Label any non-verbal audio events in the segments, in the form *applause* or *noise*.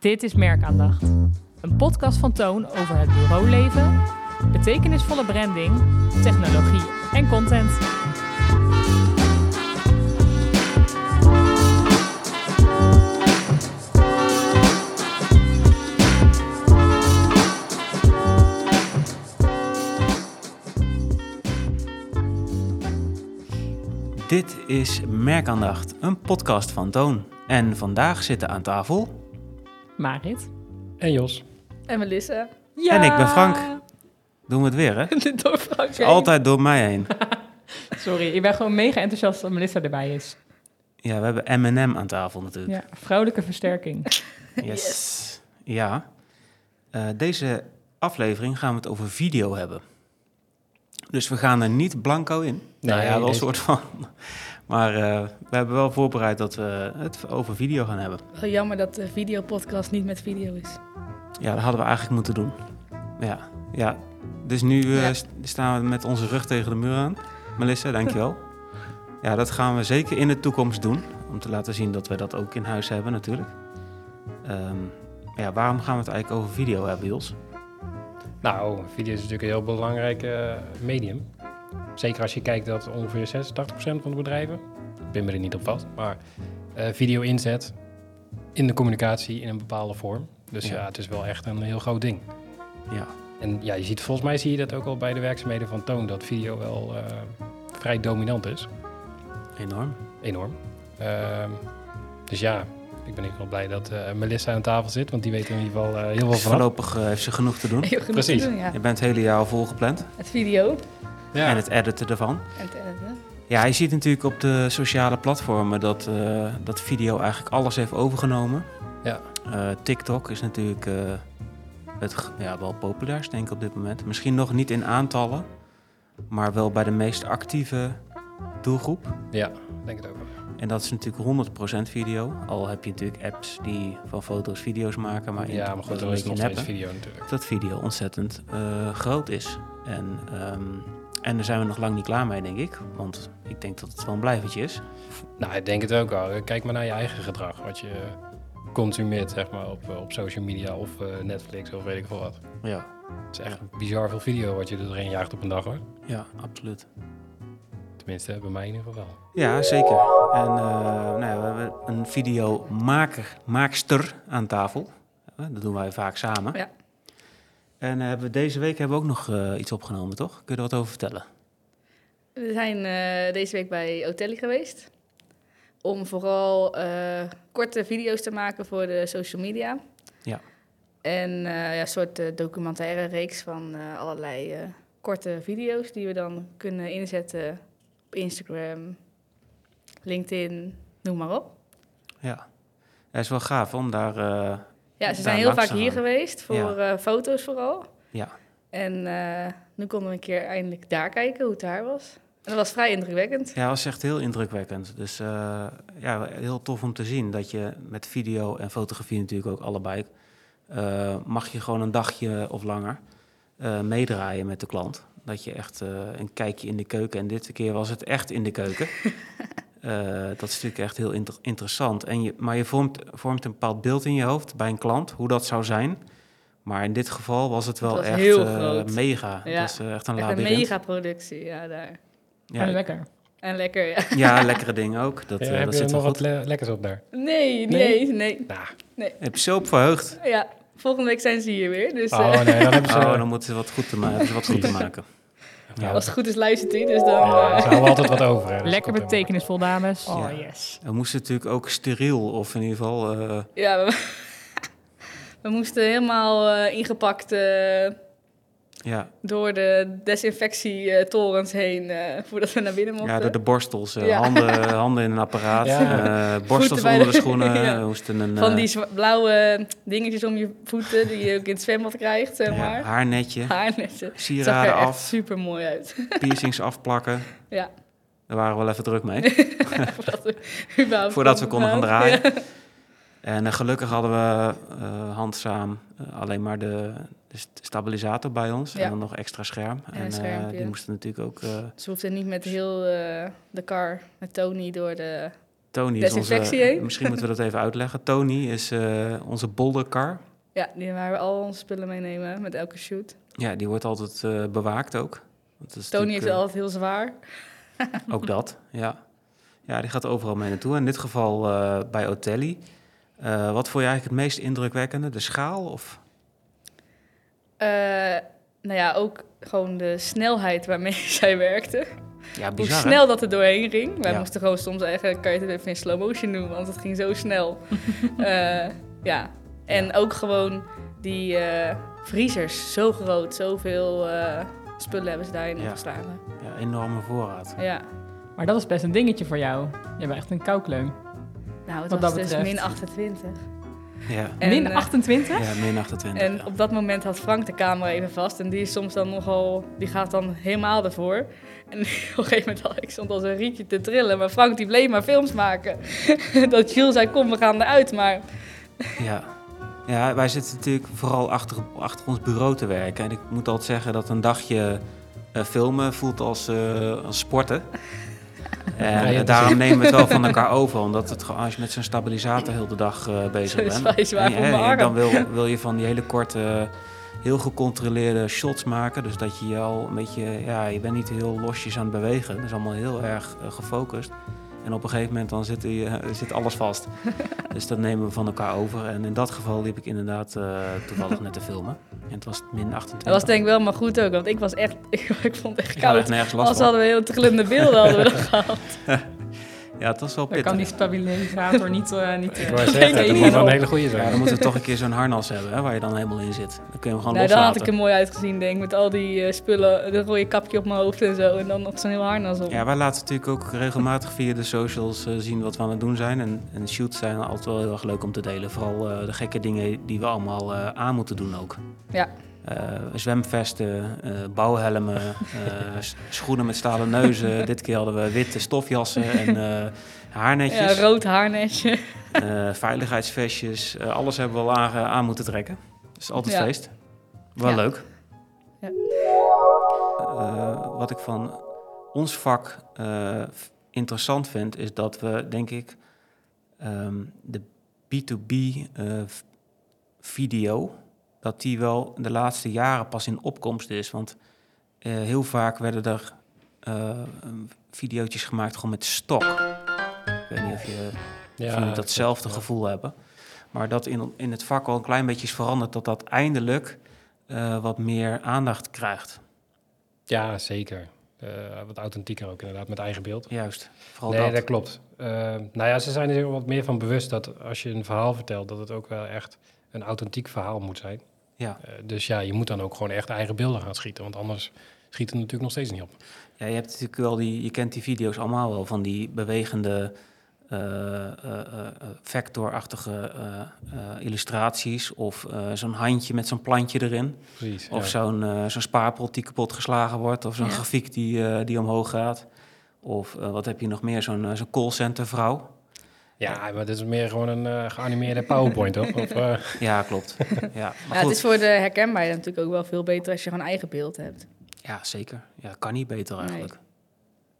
Dit is Merkaandacht. Een podcast van Toon over het bureauleven, betekenisvolle branding, technologie en content. Dit is Merkaandacht, een podcast van Toon. En vandaag zitten aan tafel... Marit. En Jos. En Melissa. Ja! En ik ben Frank. Doen we het weer, hè? *laughs* Door Frank altijd door mij heen. *laughs* Sorry, ik ben gewoon mega enthousiast dat Melissa erbij is. Ja, we hebben M&M aan tafel natuurlijk. Ja, vrouwelijke versterking. *laughs* Yes. Ja. Eh, deze aflevering gaan we het over video hebben. Dus we gaan er niet blanco in. Nee, nou ja, wel een soort van. Maar eh, we hebben wel voorbereid dat we het over video gaan hebben. Wel jammer dat de videopodcast niet met video is. Ja, dat hadden we eigenlijk moeten doen. Ja, ja. Dus nu eh, Ja. staan we met onze rug tegen de muur aan. Melissa, dankjewel. *laughs* ja, dat gaan we zeker in de toekomst doen. Om te laten zien dat we dat ook in huis hebben natuurlijk. Ehm, ja, waarom gaan we het eigenlijk over video hebben, Jos? Nou, video is natuurlijk een heel belangrijk eh, medium. Zeker als je kijkt dat ongeveer 86% van de bedrijven, ik ben me er niet op vast, maar eh, video inzet in de communicatie in een bepaalde vorm. Dus Ja. ja, het is wel echt een heel groot ding. Ja, En ja, je ziet, volgens mij zie je dat ook al bij de werkzaamheden van Toon, dat video wel eh, vrij dominant is. enorm. Enorm. Ehm, dus ja, ik ben ieder geval blij dat eh, Melissa aan tafel zit, want die weet er in ieder geval eh, heel veel van. voorlopig eh, heeft ze genoeg te doen. Heel genoeg Precies. te doen, ja. Je bent het hele jaar al volgepland. Het video Ja. En het editen ervan. en het editen. Ja, je ziet natuurlijk op de sociale platformen dat, eh, dat video eigenlijk alles heeft overgenomen. Ja. Eh, TikTok is natuurlijk eh, het ja, wel populairst, denk ik, op dit moment. Misschien nog niet in aantallen, maar wel bij de meest actieve doelgroep. Ja, ik denk het ook wel. En dat is natuurlijk 100% video. Al heb je natuurlijk apps die van foto's video's maken, maar in- ja, maar dat goed, een is nog steeds video natuurlijk. Dat video ontzettend eh, groot is. En, ehm, en daar zijn we nog lang niet klaar mee, denk ik. Want ik denk dat het wel een blijvertje is. Nou, ik denk het ook wel. Kijk maar naar je eigen gedrag. Wat je consumeert, zeg maar, op, op social media of eh, Netflix of weet ik veel wat. Ja, Het is echt bizar veel video wat je er doorheen jaagt op een dag, hoor. ja absoluut. Tenminste, bij mij in ieder geval wel. Ja, zeker. En eh, nou ja, we hebben een videomaker, maakster aan tafel. Eh, Dat doen wij vaak samen. Ja. En eh, hebben we deze week hebben we ook nog eh, iets opgenomen, toch? Kun je er wat over vertellen? We zijn eh, deze week bij Otelli geweest. Om vooral korte video's te maken voor de social media. Ja. En ja, een soort documentaire reeks van allerlei korte video's die we dan kunnen inzetten op Instagram, LinkedIn, noem maar op. Ja. Het is wel gaaf om daar... Ja, ze zijn heel vaak hier geweest voor eh, foto's vooral. ja, En eh, nu konden we een keer eindelijk daar kijken hoe het daar was. En dat was vrij indrukwekkend. Ja, dat was echt heel indrukwekkend. Dus eh, ja, heel tof om te zien dat je met video en fotografie natuurlijk ook allebei... mag je gewoon een dagje of langer meedraaien met de klant. Dat je echt een kijkje in de keuken... en dit keer was het echt in de keuken. *laughs* Eh, dat is natuurlijk echt heel inter- interessant. En je, maar je vormt, vormt een bepaald beeld in je hoofd bij een klant, hoe dat zou zijn... Maar in dit geval was het wel was echt heel eh, mega. Ja, Het was eh, echt een Echt een mega productie, ja, daar. Ja, En lekker. En lekker, ja. ja, lekkere dingen ook. *laughs* Dat, Ja, eh, heb dat je zit nog wel wat le- lekkers op daar? Nee, Nee? eens, nee. Nou, Heb je zo op verheugd? Ja, volgende week zijn ze hier weer. Dus oh nee, dan hebben ze... *laughs* Oh, dan moeten ze wat goed te, ma- hebben ze wat goed te *laughs* maken. Ja, als het goed is luistert hij, dus dan... ja, eh, ze houden altijd wat over. hè, dus Lekker betekenisvol, dames. Ja. Oh, yes. We moesten natuurlijk ook steriel, of in ieder geval... eh, ja, we, *laughs* we moesten helemaal eh, ingepakt eh, ja, door de desinfectietorens heen eh, voordat we naar binnen mochten. ja, door de borstels. eh, Ja. handen, *laughs* handen in een apparaat. Ja. eh, borstels onder de de- schoenen. *laughs* Ja. Een Van die blauwe dingetjes om je voeten, die je ook in het zwembad krijgt, zeg ja, maar. haarnetje, er sieraden echt af, super mooi uit. *laughs* piercings afplakken. Ja, Daar waren we wel even druk mee. voordat we überhaupt Voordat we konden gaan draaien. Ja. En gelukkig hadden we eh, handzaam alleen maar de, de st- stabilisator bij ons. Ja. En dan nog extra scherm. En eh, die moesten natuurlijk ook... eh, Ze hoefden niet met heel eh, de car, met Tony, door de Tony is onze... Heen. *laughs* Misschien moeten we dat even uitleggen. Tony is onze bolderkar. Ja, die waar we al onze spullen meenemen met elke shoot. Ja, die wordt altijd bewaakt ook. Dat is Tony heeft altijd heel zwaar. *laughs* Ook dat, ja. Ja, die gaat overal mee naartoe. In dit geval bij Otelli. Wat vond je eigenlijk het meest indrukwekkende? De schaal of... Eh, nou ja, ook gewoon de snelheid waarmee *laughs* zij werkte. Ja, Hoe bizar, hè? snel dat er doorheen ging. Wij Ja. moesten gewoon soms eigenlijk, kan je het even in slow motion doen, want het ging zo snel. *laughs* Eh, ja, en ook gewoon die eh vriezers, zo groot, zoveel eh, spullen hebben ze daarin Ja. opgeslagen. Ja, enorme voorraad. Ja, Maar dat is best een dingetje voor jou. Je bent echt een koukleum. nou het Wat was dat dus betreft. min 28. Ja, En, Min eh, 28? ja min 28. En ja. op dat moment had Frank de camera even vast. En die is soms dan nogal, die gaat dan helemaal ervoor. En *laughs* op een gegeven moment had ik stond als een rietje te trillen. Maar Frank die bleef maar films maken. *laughs* dat Jules zei, kom we gaan eruit. Maar *laughs* Ja. ja, wij zitten natuurlijk vooral achter, achter ons bureau te werken. En ik moet altijd zeggen dat een dagje eh, filmen voelt als, eh, als sporten. En Ja, eh, ja, daarom nemen we het wel van elkaar over. Omdat het, gewoon- als je met zo'n stabilisator heel de dag eh, bezig Dat bent... zwaar en- en- dan wil, wil je van die hele korte, heel gecontroleerde shots maken. Dus dat je al een beetje... Ja, je bent niet heel losjes aan het bewegen. Het is allemaal heel erg eh, gefocust. En op een gegeven moment dan zit, je, zit alles vast. *laughs* dus dat nemen we van elkaar over. En in dat geval liep ik inderdaad eh, toevallig net te filmen. En het was min 28. dat was denk ik wel maar goed ook. Want ik was echt, ik, *laughs* ik vond het echt Ik had echt koud. nergens last Als hadden we heel trillende beelden hadden we dat *laughs* gehad. Ja, het was wel Dan kan die pittig. stabilisator niet... eh niet Ik wou *laughs* zeggen, dat moet wel een hele goede Ja, dan moeten we toch een keer zo'n harnas hebben, hè, waar je dan helemaal in zit. Dan kun je hem gewoon Nou, dan had loslaten. ik er mooi uitgezien denk ik. Met al die eh, spullen, een rode kapje op mijn hoofd en zo. En dan nog zo'n heel harnas op. Ja, wij laten natuurlijk ook regelmatig via de socials eh, zien wat we aan het doen zijn. En, en shoots zijn altijd wel heel erg leuk om te delen. Vooral eh, de gekke dingen die we allemaal eh, aan moeten doen ook. Ja. Eh, zwemvesten, eh, bouwhelmen, *laughs* eh, schoenen met stalen neuzen. *laughs* Dit keer hadden we witte stofjassen en haarnetjes. Ja, rood haarnetje. Veiligheidsvestjes. alles hebben we al aan, aan moeten trekken. Dus altijd Ja. feest. Wel Ja. leuk. Ja. Wat ik van ons vak interessant vind, is dat we, denk ik, ehm, de B2B eh, v- video, dat die wel de laatste jaren pas in opkomst is. Want eh, heel vaak werden er eh, videootjes gemaakt gewoon met stok. Ik weet niet of je jullie datzelfde ja. gevoel hebben. Maar dat in, in het vak al een klein beetje is veranderd, dat dat eindelijk eh, wat meer aandacht krijgt. Ja, zeker. Wat authentieker ook inderdaad, met eigen beeld. Juist, vooral nee, dat. dat, klopt. Eh, nou ja, ze zijn er wat meer van bewust dat als je een verhaal vertelt, dat het ook wel echt een authentiek verhaal moet zijn. Ja. Eh, dus ja, je moet dan ook gewoon echt eigen beelden gaan schieten, want anders schiet het natuurlijk nog steeds niet op. ja, je hebt natuurlijk wel die, je kent die video's allemaal wel van die bewegende eh, eh, eh, eh, vectorachtige eh, eh, illustraties of eh, zo'n handje met zo'n plantje erin. Precies. Of ja. zo'n eh, zo'n spaarpot die kapot geslagen wordt. Of zo'n Ja. grafiek die, eh, die omhoog gaat. Of eh, wat heb je nog meer? Zo'n zo'n callcenter vrouw. Ja, maar dit is meer gewoon een eh, geanimeerde PowerPoint, toch? Of, eh, *laughs* Ja, klopt. ja, maar Ja, het goed. is voor de herkenbaarheid natuurlijk ook wel veel beter als je gewoon eigen beeld hebt. Ja, zeker. Ja, kan niet beter eigenlijk.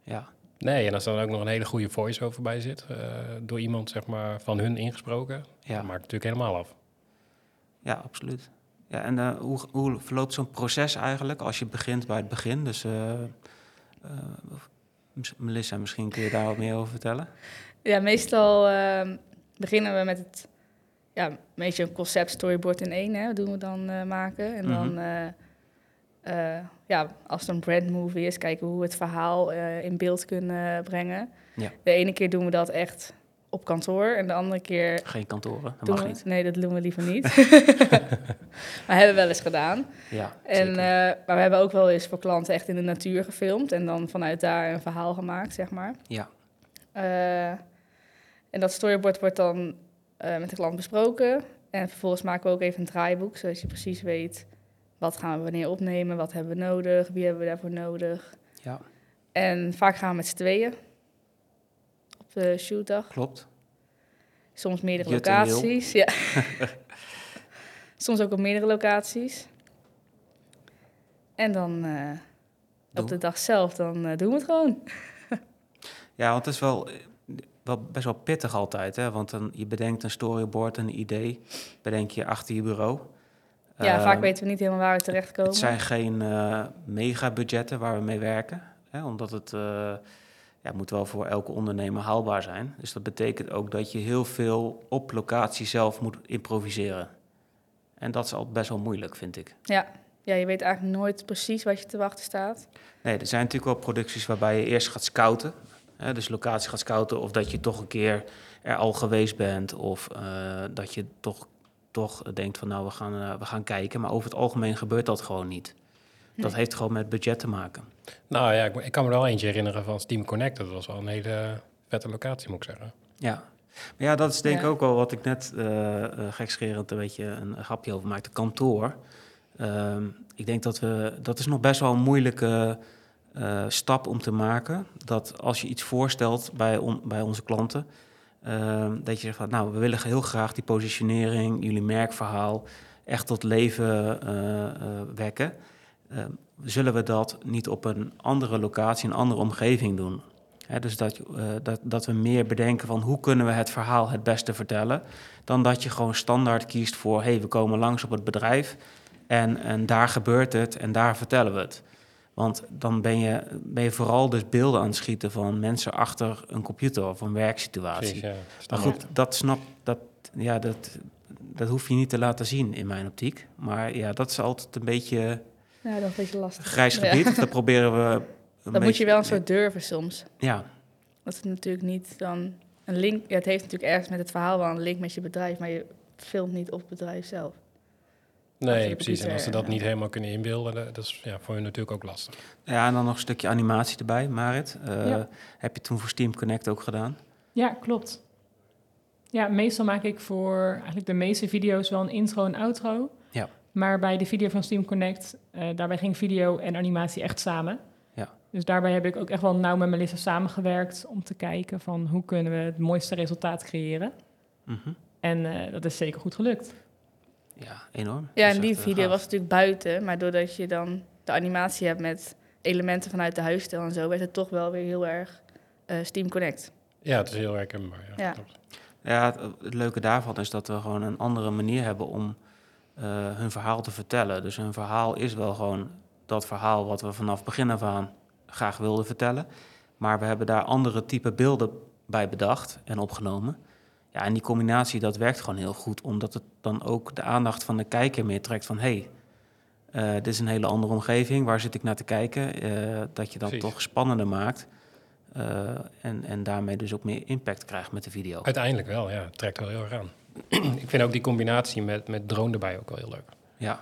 Ja, nee, en als er dan ook nog een hele goede voice-over bij zit, eh, door iemand zeg maar van hun ingesproken, ja, dat maakt het natuurlijk helemaal af. ja absoluut. Ja, en hoe, hoe verloopt zo'n proces eigenlijk als je begint bij het begin? Dus eh, eh, Melissa, misschien kun je daar wat meer over vertellen? Ja, meestal ehm, beginnen we met het, ja, een beetje een concept storyboard in één, hè, doen we dan eh, maken. En dan, Mhm. eh, eh, ja, als het een brand movie is, kijken we hoe we het verhaal in beeld kunnen brengen. Ja. De ene keer doen we dat echt op kantoor en de andere keer Geen kantoren, dat mag we... niet. Nee, dat doen we liever niet. *laughs* *laughs* maar hebben we wel eens gedaan. Ja, En, maar we hebben ook wel eens voor klanten echt in de natuur gefilmd en dan vanuit daar een verhaal gemaakt, zeg maar. Ja. En dat storyboard wordt dan eh, met de klant besproken. En vervolgens maken we ook even een draaiboek, zodat je precies weet wat gaan we wanneer opnemen, wat hebben we nodig, wie hebben we daarvoor nodig. ja, En vaak gaan we met z'n tweeën op de shootdag. klopt. Soms meerdere Jut locaties. Ja. *laughs* Soms ook op meerdere locaties. En dan eh, op de dag zelf, dan eh, doen we het gewoon. *laughs* Ja, want het is wel. Wel best wel pittig altijd. Hè? Want dan, je bedenkt een storyboard, een idee, bedenk je achter je bureau. Ja, Ehm, vaak weten we niet helemaal waar we terechtkomen. Het zijn geen eh mega-budgetten waar we mee werken. Hè? Omdat het eh, ja, moet wel voor elke ondernemer haalbaar zijn. Dus dat betekent ook dat je heel veel op locatie zelf moet improviseren. En dat is al best wel moeilijk, vind ik. Ja. ja, je weet eigenlijk nooit precies wat je te wachten staat. Nee, er zijn natuurlijk wel producties waarbij je eerst gaat scouten. Hè, dus locatie gaat scouten of dat je toch een keer er al geweest bent. Of eh, dat je toch, toch denkt van nou, we gaan, eh, we gaan kijken. Maar over het algemeen gebeurt dat gewoon niet. Dat heeft gewoon met budget te maken. Nou ja, ik, ik kan me er wel eentje herinneren van Steam Connect. Dat was wel een hele vette locatie, moet ik zeggen. Ja. Maar ja, dat is denk ik Ja. ook wel wat ik net eh gekscherend een beetje een, een grapje over maakte. Kantoor. Ehm, ik denk dat we, dat is nog best wel een moeilijke eh, stap om te maken. Dat als je iets voorstelt bij, bij onze klanten, ehm, dat je zegt van, nou, we willen heel graag die positionering, jullie merkverhaal, echt tot leven eh, eh, wekken. Ehm, zullen we dat niet op een andere locatie, een andere omgeving doen? Dus dat, dat, dat we meer bedenken van hoe kunnen we het verhaal het beste vertellen, dan dat je gewoon standaard kiest voor, hé, hey, we komen langs op het bedrijf en, en daar gebeurt het en daar vertellen we het. Want dan ben je, ben je vooral dus beelden aan het schieten van mensen achter een computer of een werksituatie. Precies, ja. Maar goed, dat snap dat, ja, dat, dat hoef je niet te laten zien in mijn optiek. Maar ja, dat is altijd een beetje Ja, dat is een beetje lastig. grijs Ja. gebied. Dat proberen we. *laughs* Een Dat moet je wel een soort durven soms. Ja, Dat is natuurlijk niet dan een link. Ja, het heeft natuurlijk ergens met het verhaal wel een link met je bedrijf, maar je filmt niet op het bedrijf zelf. Nee, precies. En als ze dat niet helemaal kunnen inbeelden, dat is ja, voor je natuurlijk ook lastig. ja, en dan nog een stukje animatie erbij, Marit. Eh, Ja. Heb je toen voor Steam Connect ook gedaan? Ja, klopt. Ja, meestal maak ik voor eigenlijk de meeste video's wel een intro en outro. Ja. Maar bij de video van Steam Connect, eh, daarbij ging video en animatie echt samen. Ja. Dus daarbij heb ik ook echt wel nauw met Melissa samengewerkt om te kijken van hoe kunnen we het mooiste resultaat creëren. Mhm. En eh, dat is zeker goed gelukt. Ja, enorm. Ja, en die eh, video gaaf. was natuurlijk buiten, maar doordat je dan de animatie hebt met elementen vanuit de huisstijl en zo, werd het toch wel weer heel erg eh, Steam Connect. Ja, het is heel herkenbaar. Ja, Ja. Ja, het, het leuke daarvan is dat we gewoon een andere manier hebben om eh, hun verhaal te vertellen. Dus hun verhaal is wel gewoon dat verhaal wat we vanaf begin af aan graag wilden vertellen. Maar we hebben daar andere type beelden bij bedacht en opgenomen. Ja, en die combinatie, dat werkt gewoon heel goed, omdat het dan ook de aandacht van de kijker meer trekt van... hé, hey, dit is een hele andere omgeving, waar zit ik naar te kijken? Eh, dat je dat Precies. toch spannender maakt eh, en, en daarmee dus ook meer impact krijgt met de video. Uiteindelijk wel, ja. Het trekt wel heel erg aan. *clears throat* ik vind ook die combinatie met, met drone erbij ook wel heel leuk. Ja,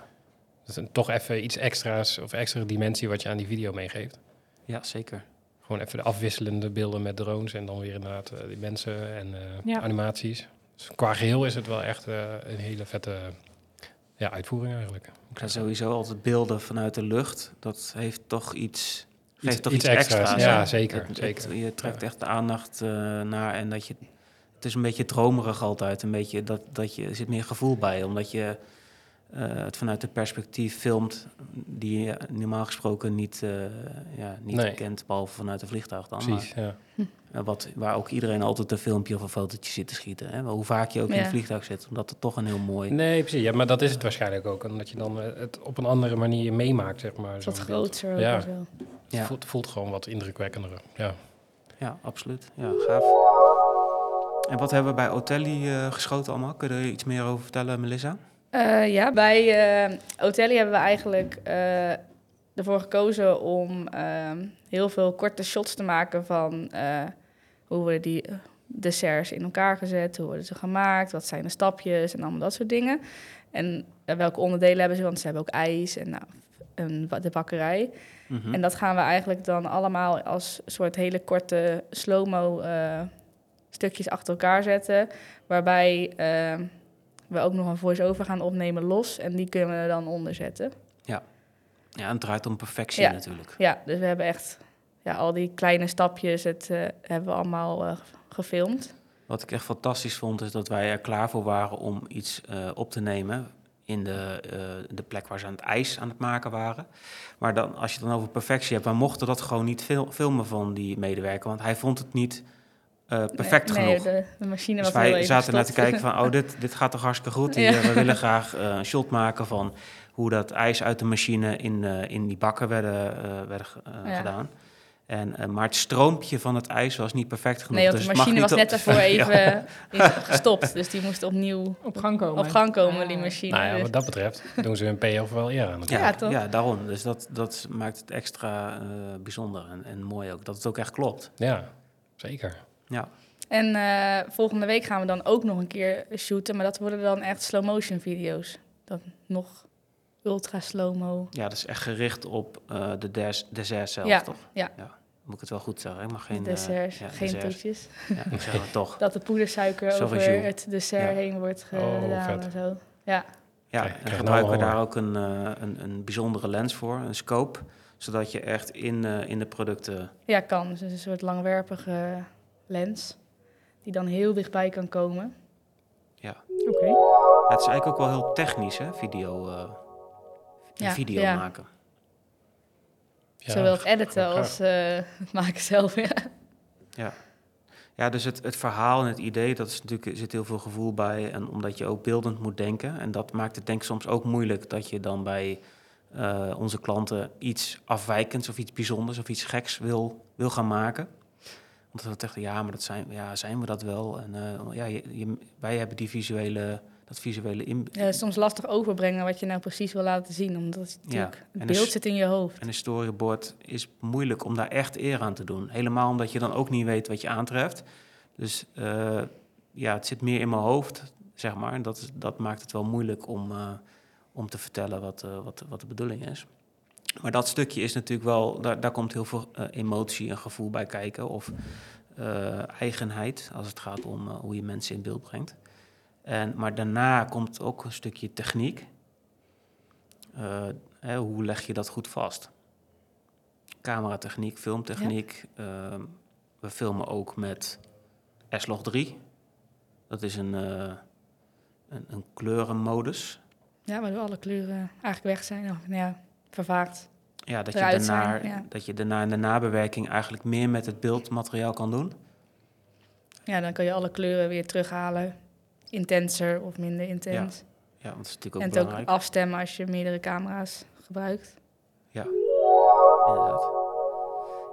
Dat is een- toch even iets extra's of extra dimensie wat je aan die video meegeeft. ja zeker. Gewoon even de afwisselende beelden met drones en dan weer inderdaad eh, die mensen en eh, Ja. animaties. Dus qua geheel is het wel echt eh, een hele vette ja, uitvoering eigenlijk. Ja, sowieso altijd beelden vanuit de lucht. Dat heeft toch iets, geeft Iets- toch iets iets, extra's. extra's. Ja, zeker, Het- zeker. het- je trekt Ja. echt de aandacht eh, naar en dat je... Het is een beetje dromerig altijd. Een beetje dat, dat je, er zit meer gevoel bij. Omdat je het vanuit een perspectief filmt... die je normaal gesproken niet, eh, ja, niet Nee. kent. Behalve vanuit een vliegtuig dan. Precies, ja. Maar, eh, wat, waar ook iedereen altijd een filmpje of een fotootje zit te schieten. Hè? Hoe vaak je ook in het vliegtuig zit. Omdat het toch een heel mooi... Nee, precies. Ja, maar dat is het waarschijnlijk ook. Omdat je dan eh, het op een andere manier meemaakt, zeg maar. Het wat groter ook Ja. Het voelt, voelt gewoon wat indrukwekkender. Ja. Ja, absoluut. Ja, gaaf. En wat hebben we bij Otelli eh, geschoten allemaal? Kun je er iets meer over vertellen, Melissa? Eh, ja, bij eh Otelli hebben we eigenlijk eh, ervoor gekozen om ehm, heel veel korte shots te maken van hoe we die desserts in elkaar gezet, hoe worden ze gemaakt, wat zijn de stapjes en allemaal dat soort dingen. En welke onderdelen hebben ze, want ze hebben ook ijs en nou, de bakkerij. Mhm. En dat gaan we eigenlijk dan allemaal als soort hele korte slow-mo stukjes achter elkaar zetten. Waarbij eh, we ook nog een voice-over gaan opnemen los. En die kunnen we er dan onder zetten. Ja, en het draait om perfectie Ja. natuurlijk. Ja, dus we hebben echt ja, al die kleine stapjes het, eh, hebben we allemaal eh, gefilmd. Wat ik echt fantastisch vond, is dat wij er klaar voor waren om iets eh, op te nemen in de, de plek waar ze aan het ijs aan het maken waren. Maar dan, als je het dan over perfectie hebt, we mochten dat gewoon niet fil- filmen van die medewerker, want hij vond het niet eh, perfect nee, genoeg. Nee, de, de machine Dus was wij even zaten naar te kijken van, oh, dit, dit gaat toch hartstikke goed. *laughs* Ja. Hier, we willen graag eh, een shot maken van hoe dat ijs uit de machine in, eh, in die bakken werden, eh, werden eh, Ja. gedaan. En, eh, maar het stroompje van het ijs was niet perfect genoeg. Nee, want dus de machine was net daarvoor *laughs* even *laughs* gestopt. Dus die moest opnieuw Op gang komen. op gang komen, die Ah. machine. Nou ja, Dus- wat dat betreft doen ze hun payoff wel eer aan. Ja, toch? ja, daarom. Dus dat, dat maakt het extra eh, bijzonder en, en mooi ook. Dat het ook echt klopt. Ja, zeker. Ja, En eh, volgende week gaan we dan ook nog een keer shooten. Maar dat worden dan echt slow-motion video's. Dan nog ultra slow-mo. ja dat is echt gericht op eh, de des, dessert zelf, Ja, toch? Ja. Moet ik het wel goed zeggen? Ik mag geen... eh, desserts, ja, geen desserts. toetjes. Ja, ik zeg het toch. *laughs* Dat de poedersuiker Zo over het dessert Ja. heen wordt Oh, gedaan en zo. Ja, Ja, en gebruiken we daar ook een, eh, een, een bijzondere lens voor, een scope, zodat je echt in, eh, in de producten... ja kan. Dus een soort langwerpige lens. Die dan heel dichtbij kan komen. Oké. Ja, het is eigenlijk ook wel heel technisch, hè, video, eh, Ja, video ja. maken. Ja, Zowel het editen als eh, het *laughs* maken zelf. Ja. Ja. Ja, dus het, het verhaal en het idee, dat is natuurlijk, er zit heel veel gevoel bij. En omdat je ook beeldend moet denken. En dat maakt het denk ik soms ook moeilijk dat je dan bij eh, onze klanten iets afwijkends of iets bijzonders of iets geks wil, wil gaan maken. Want we zeggen, ja, maar dat zijn, ja, zijn we dat wel? En eh, ja, je, je- wij hebben die visuele, dat visuele in, Ja, soms lastig overbrengen wat je nou precies wil laten zien. Omdat het dus- beeld zit in je hoofd. En een storyboard is moeilijk om daar echt eer aan te doen. Helemaal omdat je dan ook niet weet wat je aantreft. Dus eh, ja, het zit meer in mijn hoofd, zeg maar. En dat, dat maakt het wel moeilijk om, eh, om te vertellen wat, wat, wat de bedoeling is. Maar dat stukje is natuurlijk wel, daar, daar komt heel veel eh, emotie en gevoel bij kijken. Of eh, eigenheid, als het gaat om eh, hoe je mensen in beeld brengt. En, maar daarna komt ook een stukje techniek. Hè, hoe leg je dat goed vast? Cameratechniek, filmtechniek. Ehm, we filmen ook met S-Log 3. Dat is een, een, een kleurenmodus. Ja, waardoor alle kleuren eigenlijk weg zijn. Of nou ja, vervaagd. Ja, dat je, daarna, zijn, ja. dat je daarna in de nabewerking eigenlijk meer met het beeldmateriaal kan doen. Ja, dan kan je alle kleuren weer terughalen. Intenser of minder intens. Ja, want dat is natuurlijk ook en het ook belangrijk. afstemmen als je meerdere camera's gebruikt. Inderdaad.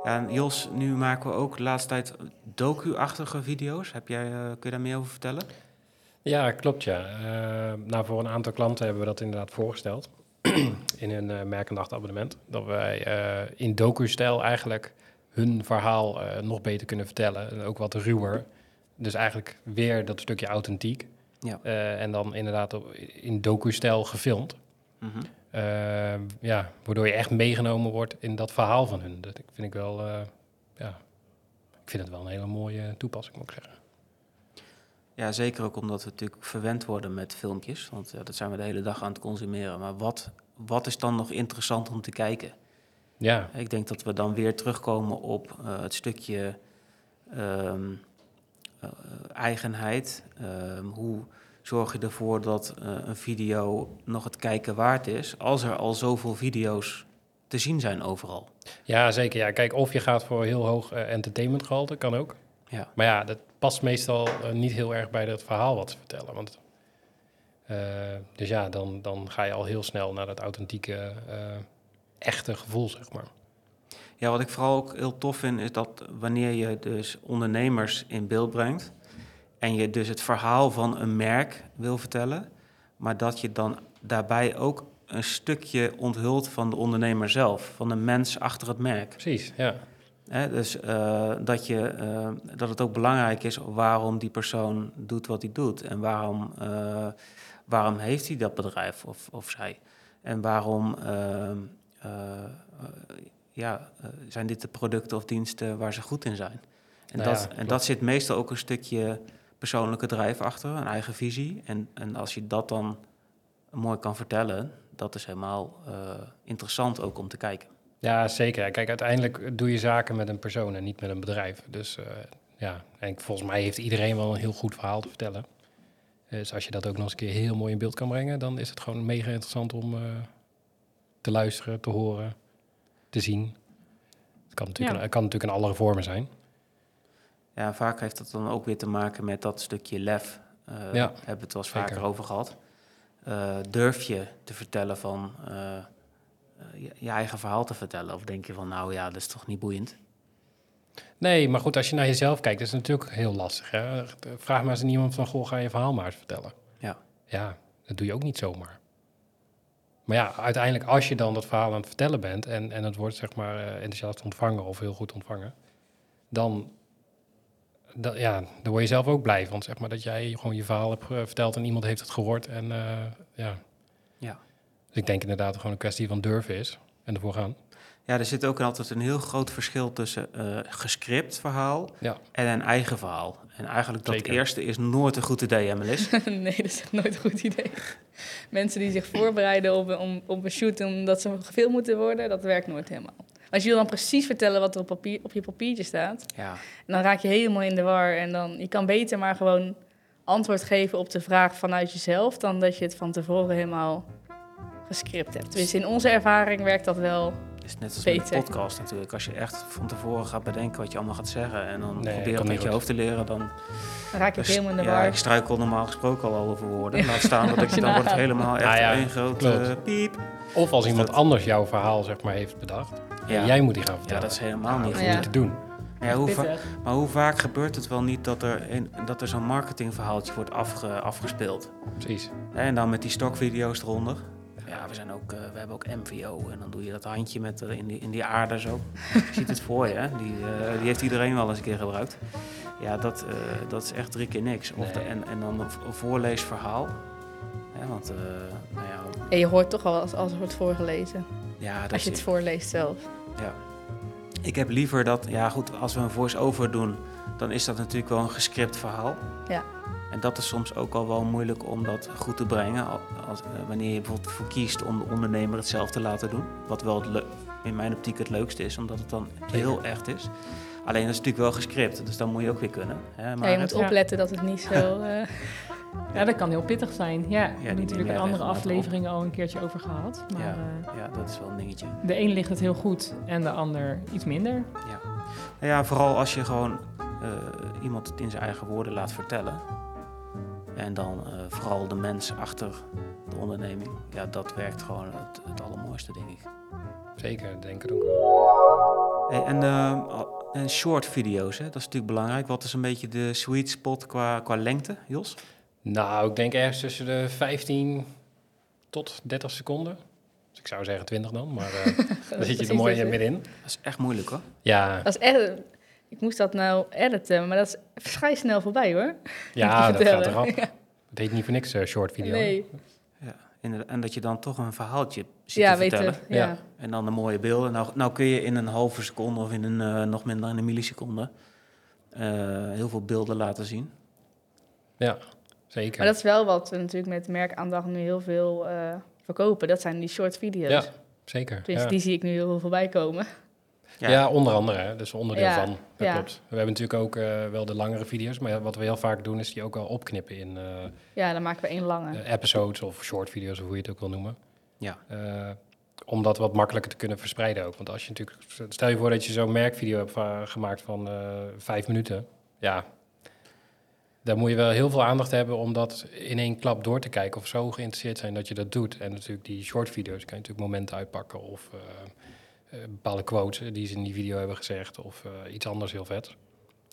Ja, en Jos, nu maken we ook de laatste tijd docu-achtige video's. Heb jij, eh, kun je daar meer over vertellen? Ja, klopt ja. Eh, nou, voor een aantal klanten hebben we dat inderdaad voorgesteld. *clears throat* in een uh, dagabonnement. Dat wij eh, in docu-stijl eigenlijk hun verhaal eh, nog beter kunnen vertellen. En ook wat ruwer. Dus eigenlijk weer dat stukje authentiek. Ja. En dan inderdaad in docu-stijl gefilmd. Mhm. Eh, ja, waardoor je echt meegenomen wordt in dat verhaal van hun. Dat vind ik wel, ja, ik vind het wel een hele mooie toepassing, moet ik zeggen. Ja, zeker ook omdat we natuurlijk verwend worden met filmpjes. Want ja, dat zijn we de hele dag aan het consumeren. Maar wat, wat is dan nog interessant om te kijken? Ja, Ik denk dat we dan weer terugkomen op eh, het stukje ehm, eh, eigenheid. Ehm, hoe zorg je ervoor dat eh, een video nog het kijken waard is... als er al zoveel video's te zien zijn overal? ja zeker. Ja. Kijk, of je gaat voor heel hoog eh, entertainmentgehalte, kan ook. Ja. Maar ja, dat past meestal eh, niet heel erg bij het verhaal wat ze vertellen. Want, eh, dus ja, dan, dan ga je al heel snel naar dat authentieke, eh, echte gevoel, zeg maar. Ja, wat ik vooral ook heel tof vind, is dat wanneer je dus ondernemers in beeld brengt en je dus het verhaal van een merk wil vertellen, maar dat je dan daarbij ook een stukje onthult van de ondernemer zelf, van de mens achter het merk. Precies, ja. Dus eh, dat, je, eh, dat het ook belangrijk is waarom die persoon doet wat hij doet en waarom, eh, waarom heeft hij dat bedrijf of, of zij. En waarom ja, zijn dit de producten of diensten waar ze goed in zijn. En, Nou ja, dat, en dat zit meestal ook een stukje persoonlijke drijf achter, een eigen visie. En, en als je dat dan mooi kan vertellen, dat is helemaal interessant ook om te kijken. Ja, zeker. Kijk, uiteindelijk doe je zaken met een persoon en niet met een bedrijf. Dus eh, ja, en volgens mij heeft iedereen wel een heel goed verhaal te vertellen. Dus als je dat ook nog eens een keer heel mooi in beeld kan brengen, dan is het gewoon mega interessant om eh, te luisteren, te horen, te zien. Het kan natuurlijk, Ja. een, het kan natuurlijk in alle vormen zijn. Ja, vaak heeft dat dan ook weer te maken met dat stukje lef. Eh Ja, hebben we het wel eens vaker over gehad. Eh, durf je te vertellen van je, je eigen verhaal te vertellen? Of denk je van, nou ja, dat is toch niet boeiend? Nee, maar goed, als je naar jezelf kijkt, is het natuurlijk heel lastig. Hè? Vraag maar eens aan iemand van, goh, ga je verhaal maar eens vertellen. Ja. Ja, dat doe je ook niet zomaar. Maar ja, uiteindelijk als je dan dat verhaal aan het vertellen bent en, en het wordt zeg maar eh, enthousiast ontvangen of heel goed ontvangen, dan, ja, dan word je zelf ook blij van, zeg maar, dat jij gewoon je verhaal hebt eh, verteld en iemand heeft het gehoord. En eh, ja. Dus ik denk inderdaad dat het gewoon een kwestie van durven is en ervoor gaan. Ja, er zit ook altijd een heel groot verschil tussen eh gescript verhaal Ja. en een eigen verhaal. En eigenlijk dat Zeker. eerste is nooit een goed idee, Emmelis. *laughs* nee, dat is echt nooit een goed idee. Mensen die zich voorbereiden op, een- om, op een shoot omdat ze gefilmd moeten worden, dat werkt nooit helemaal. Als je wil dan precies vertellen wat er op, papier, op je papiertje staat, ja, en dan raak je helemaal in de war. En dan, je kan beter maar gewoon antwoord geven op de vraag vanuit jezelf, dan dat je het van tevoren helemaal gescript hebt. Dus in onze ervaring werkt dat wel. het is net als met een podcast natuurlijk. Als je echt van tevoren gaat bedenken wat je allemaal gaat zeggen... en dan Nee, probeer komt het met je hoofd te leren, dan... Dan raak je dus- helemaal in de ja, war. ik struikel normaal gesproken al over woorden. Ja. Laat staan dat ik, *laughs* je dan wordt het helemaal echt Nou ja, één groot klopt. eh, piep. Of als iemand dat- anders jouw verhaal zeg maar heeft bedacht. Ja. En jij moet die gaan Ja, vertellen. dat is helemaal niet dat goed. Ja. te doen. Ja, hoe maar hoe vaak gebeurt het wel niet dat er, een, dat er zo'n marketingverhaaltje wordt afge, afgespeeld? Precies. En dan met die stokvideo's eronder. Ja, we, zijn ook, eh, we hebben ook MVO. En dan doe je dat handje met, eh, in, die, in die aarde zo. je ziet het voor je, hè? Die, eh, die heeft iedereen wel eens een keer gebruikt. Ja, dat, eh, dat is echt drie keer niks. Of de- en, en dan een voorleesverhaal. Hè, want, eh, nou ja, En je hoort toch al als, als het wordt voorgelezen. ja dat Als je het voorleest zelf. Ja. Ik heb liever dat, ja goed, als we een voice-over doen, dan is dat natuurlijk wel een gescript verhaal. Ja. En dat is soms ook al wel moeilijk om dat goed te brengen. al- Als, eh, wanneer je bijvoorbeeld voor kiest om de ondernemer het zelf te laten doen. Wat wel het in mijn optiek het leukste is, omdat het dan heel echt is. Alleen dat is natuurlijk wel gescript, dus dan moet je ook weer kunnen. Hè? Maar ja, je het- moet opletten dat het niet zo... *laughs* eh, Ja, dat kan heel pittig zijn. Ja, we die hebben natuurlijk in jij andere afleveringen al een keertje over gehad. Maar Ja. eh, ja, dat is wel een dingetje. de een ligt het heel goed en de ander iets minder. Ja. Nou ja, vooral als je gewoon iemand het in zijn eigen woorden laat vertellen. En dan eh, vooral de mens achter de onderneming. Ja, dat werkt gewoon het, het allermooiste, denk ik. Zeker, denk ik ook wel. Hey, en, eh, en short video's, hè, dat is natuurlijk belangrijk. Wat is een beetje de sweet spot qua, qua lengte, Jos? Nou, ik denk ergens tussen de 15 tot 30 seconden. Dus ik zou zeggen 20 dan, maar eh *laughs* daar zit je er mooi middenin. Dat is echt moeilijk, hoor. Ja, Dat is echt... Ik moest dat nou editen, maar dat is vrij snel voorbij hoor. *laughs* ja dat gaat vertellen. eraf. *laughs* Het heet niet voor niks eh, short video. Nee, Ja. En, en dat je dan toch een verhaaltje ziet ja, te vertellen. je. Ja. Ja. En dan de mooie beelden. Nou, nou kun je in een halve seconde of in een eh, nog minder dan een milliseconde eh, heel veel beelden laten zien. Ja, zeker. Maar dat is wel wat we natuurlijk met merkaandacht nu heel veel eh, verkopen. Dat zijn die short video's. Ja, zeker. Dus ja. die zie ik nu heel veel voorbij komen. Ja. onder andere. Hè. Dat is een onderdeel Ja, van. Dat ja. klopt. We hebben natuurlijk ook eh, wel de langere video's. Maar wat we heel vaak doen, is die ook wel opknippen in eh, Ja, dan maken we één lange. eh, episodes of short video's, of hoe je het ook wil noemen. Ja. Eh, om dat wat makkelijker te kunnen verspreiden ook. Want als je natuurlijk... Stel je voor dat je zo'n merkvideo hebt gemaakt van eh, vijf minuten. Ja, daar moet je wel heel veel aandacht hebben om dat in één klap door te kijken. Of zo geïnteresseerd zijn dat je dat doet. En natuurlijk die short video's kan je natuurlijk momenten uitpakken. Of eh, bepaalde quotes die ze in die video hebben gezegd. Of eh, iets anders heel vet.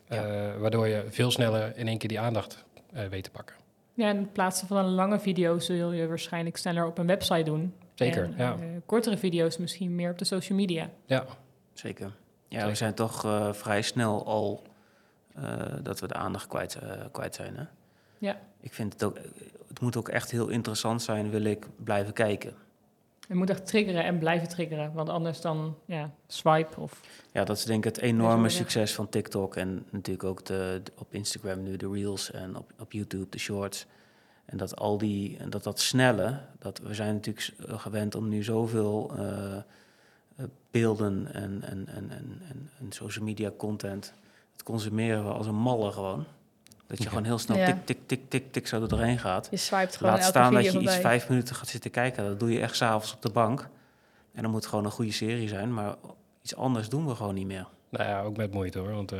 Ja. Eh, waardoor je veel sneller in één keer die aandacht eh, weet te pakken. Ja, in plaats van een lange video zul je waarschijnlijk sneller op een website doen. Zeker, En, ja. eh, kortere video's misschien meer op de social media. Ja, Zeker. Ja, we zijn toch eh, vrij snel al eh, dat we de aandacht kwijt, kwijt zijn. Hè? Ja. Ik vind het ook, het moet ook echt heel interessant zijn, wil ik blijven kijken. Je moet echt triggeren en blijven triggeren. Want anders dan ja, swipe of... Ja, dat is denk ik het enorme succes van TikTok en natuurlijk ook de, de- op Instagram nu de Reels en op, op YouTube de Shorts. En dat al die, en dat dat snelle, dat we zijn natuurlijk eh, gewend om nu zoveel eh, eh, beelden en, en, en, en, en, en social media content, dat consumeren we als een malle gewoon. Dat je Ja. gewoon heel snel Ja. tik, tik, tik, tik, tik zo er doorheen gaat. Je swipet gewoon Laat elke staan dat je iets vijf minuten gaat zitten kijken. Dat doe je echt s'avonds op de bank. En dan moet het gewoon een goede serie zijn. Maar iets anders doen we gewoon niet meer. nou ja, ook met moeite hoor. Want eh,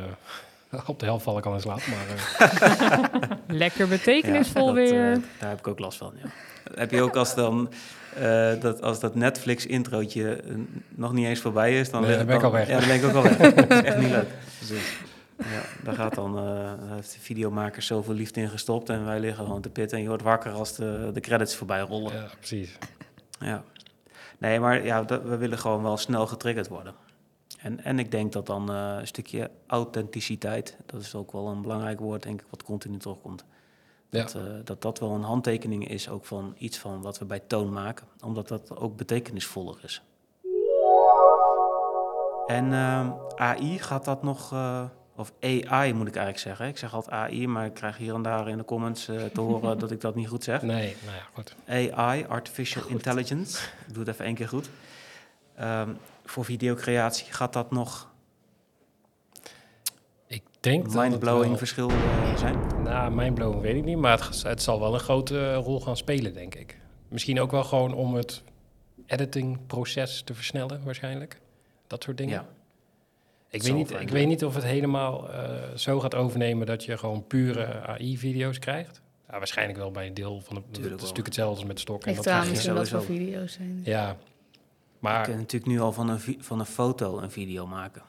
*laughs* Op de helft val ik al in slaap, maar... eh, *laughs* Lekker betekenisvol dat, weer. eh, daar heb ik ook last van, ja. heb je ook als dan... eh, dat, als dat Netflix-introotje nog niet eens voorbij is... Dan, Nee, dan ben ik al weg. Ja, dan ben ik ook al weg. *laughs* dat is echt niet leuk. Ja, daar gaat dan, daar heeft de videomaker zoveel liefde in gestopt... en wij liggen gewoon te pitten en je wordt wakker als de, de credits voorbij rollen. ja, precies. Ja. Nee, maar ja, dat, we willen gewoon wel snel getriggerd worden. En, en ik denk dat dan eh, een stukje authenticiteit, dat is ook wel een belangrijk woord, denk ik, wat continu terugkomt. Ja. Dat, eh, dat dat wel een handtekening is ook van iets van wat we bij toon maken, omdat dat ook betekenisvoller is. En ehm, AI gaat dat nog, of AI moet ik eigenlijk zeggen. Ik zeg altijd AI, maar ik krijg hier en daar in de comments eh, te horen *laughs* dat ik dat niet goed zeg. Nee, nou ja, goed. AI, Artificial Intelligence. Ik doe het even één keer goed. Ehm, voor videocreatie gaat dat nog Ik denk mindblowing wel- verschil eh, zijn? Nou, mindblowing weet ik niet, maar het, het zal wel een grote rol gaan spelen, denk ik. Misschien ook wel gewoon om het editingproces te versnellen, waarschijnlijk. Dat soort dingen. Ja. Ik, Zo weet niet, ik weet niet of het helemaal eh, zo gaat overnemen dat je gewoon pure AI-video's krijgt. Ja, waarschijnlijk wel bij een deel van de... Het is wel. natuurlijk hetzelfde als met stokken. en dat misschien voor sowieso. video's zijn. Ja, Je maar kunt natuurlijk nu al van een, van een foto een video maken.